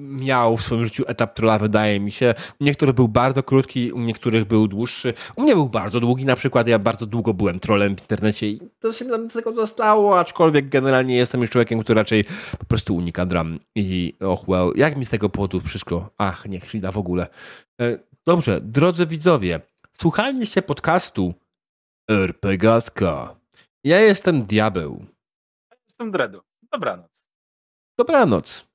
miał w swoim życiu etap trolla, wydaje mi się. U niektórych był bardzo krótki, u niektórych był dłuższy. U mnie był bardzo długi, na przykład ja bardzo długo byłem trolem w internecie i to się nam tego zostało, aczkolwiek generalnie jestem już człowiekiem, który raczej po prostu unika dram. I och well, jak mi z tego powodu wszystko? Ach, nie chwila w ogóle. Eee, dobrze, drodzy widzowie, słuchaliście podcastu RPGatka. Ja jestem Diabeł jestem Dredu. Dobranoc. Dobranoc.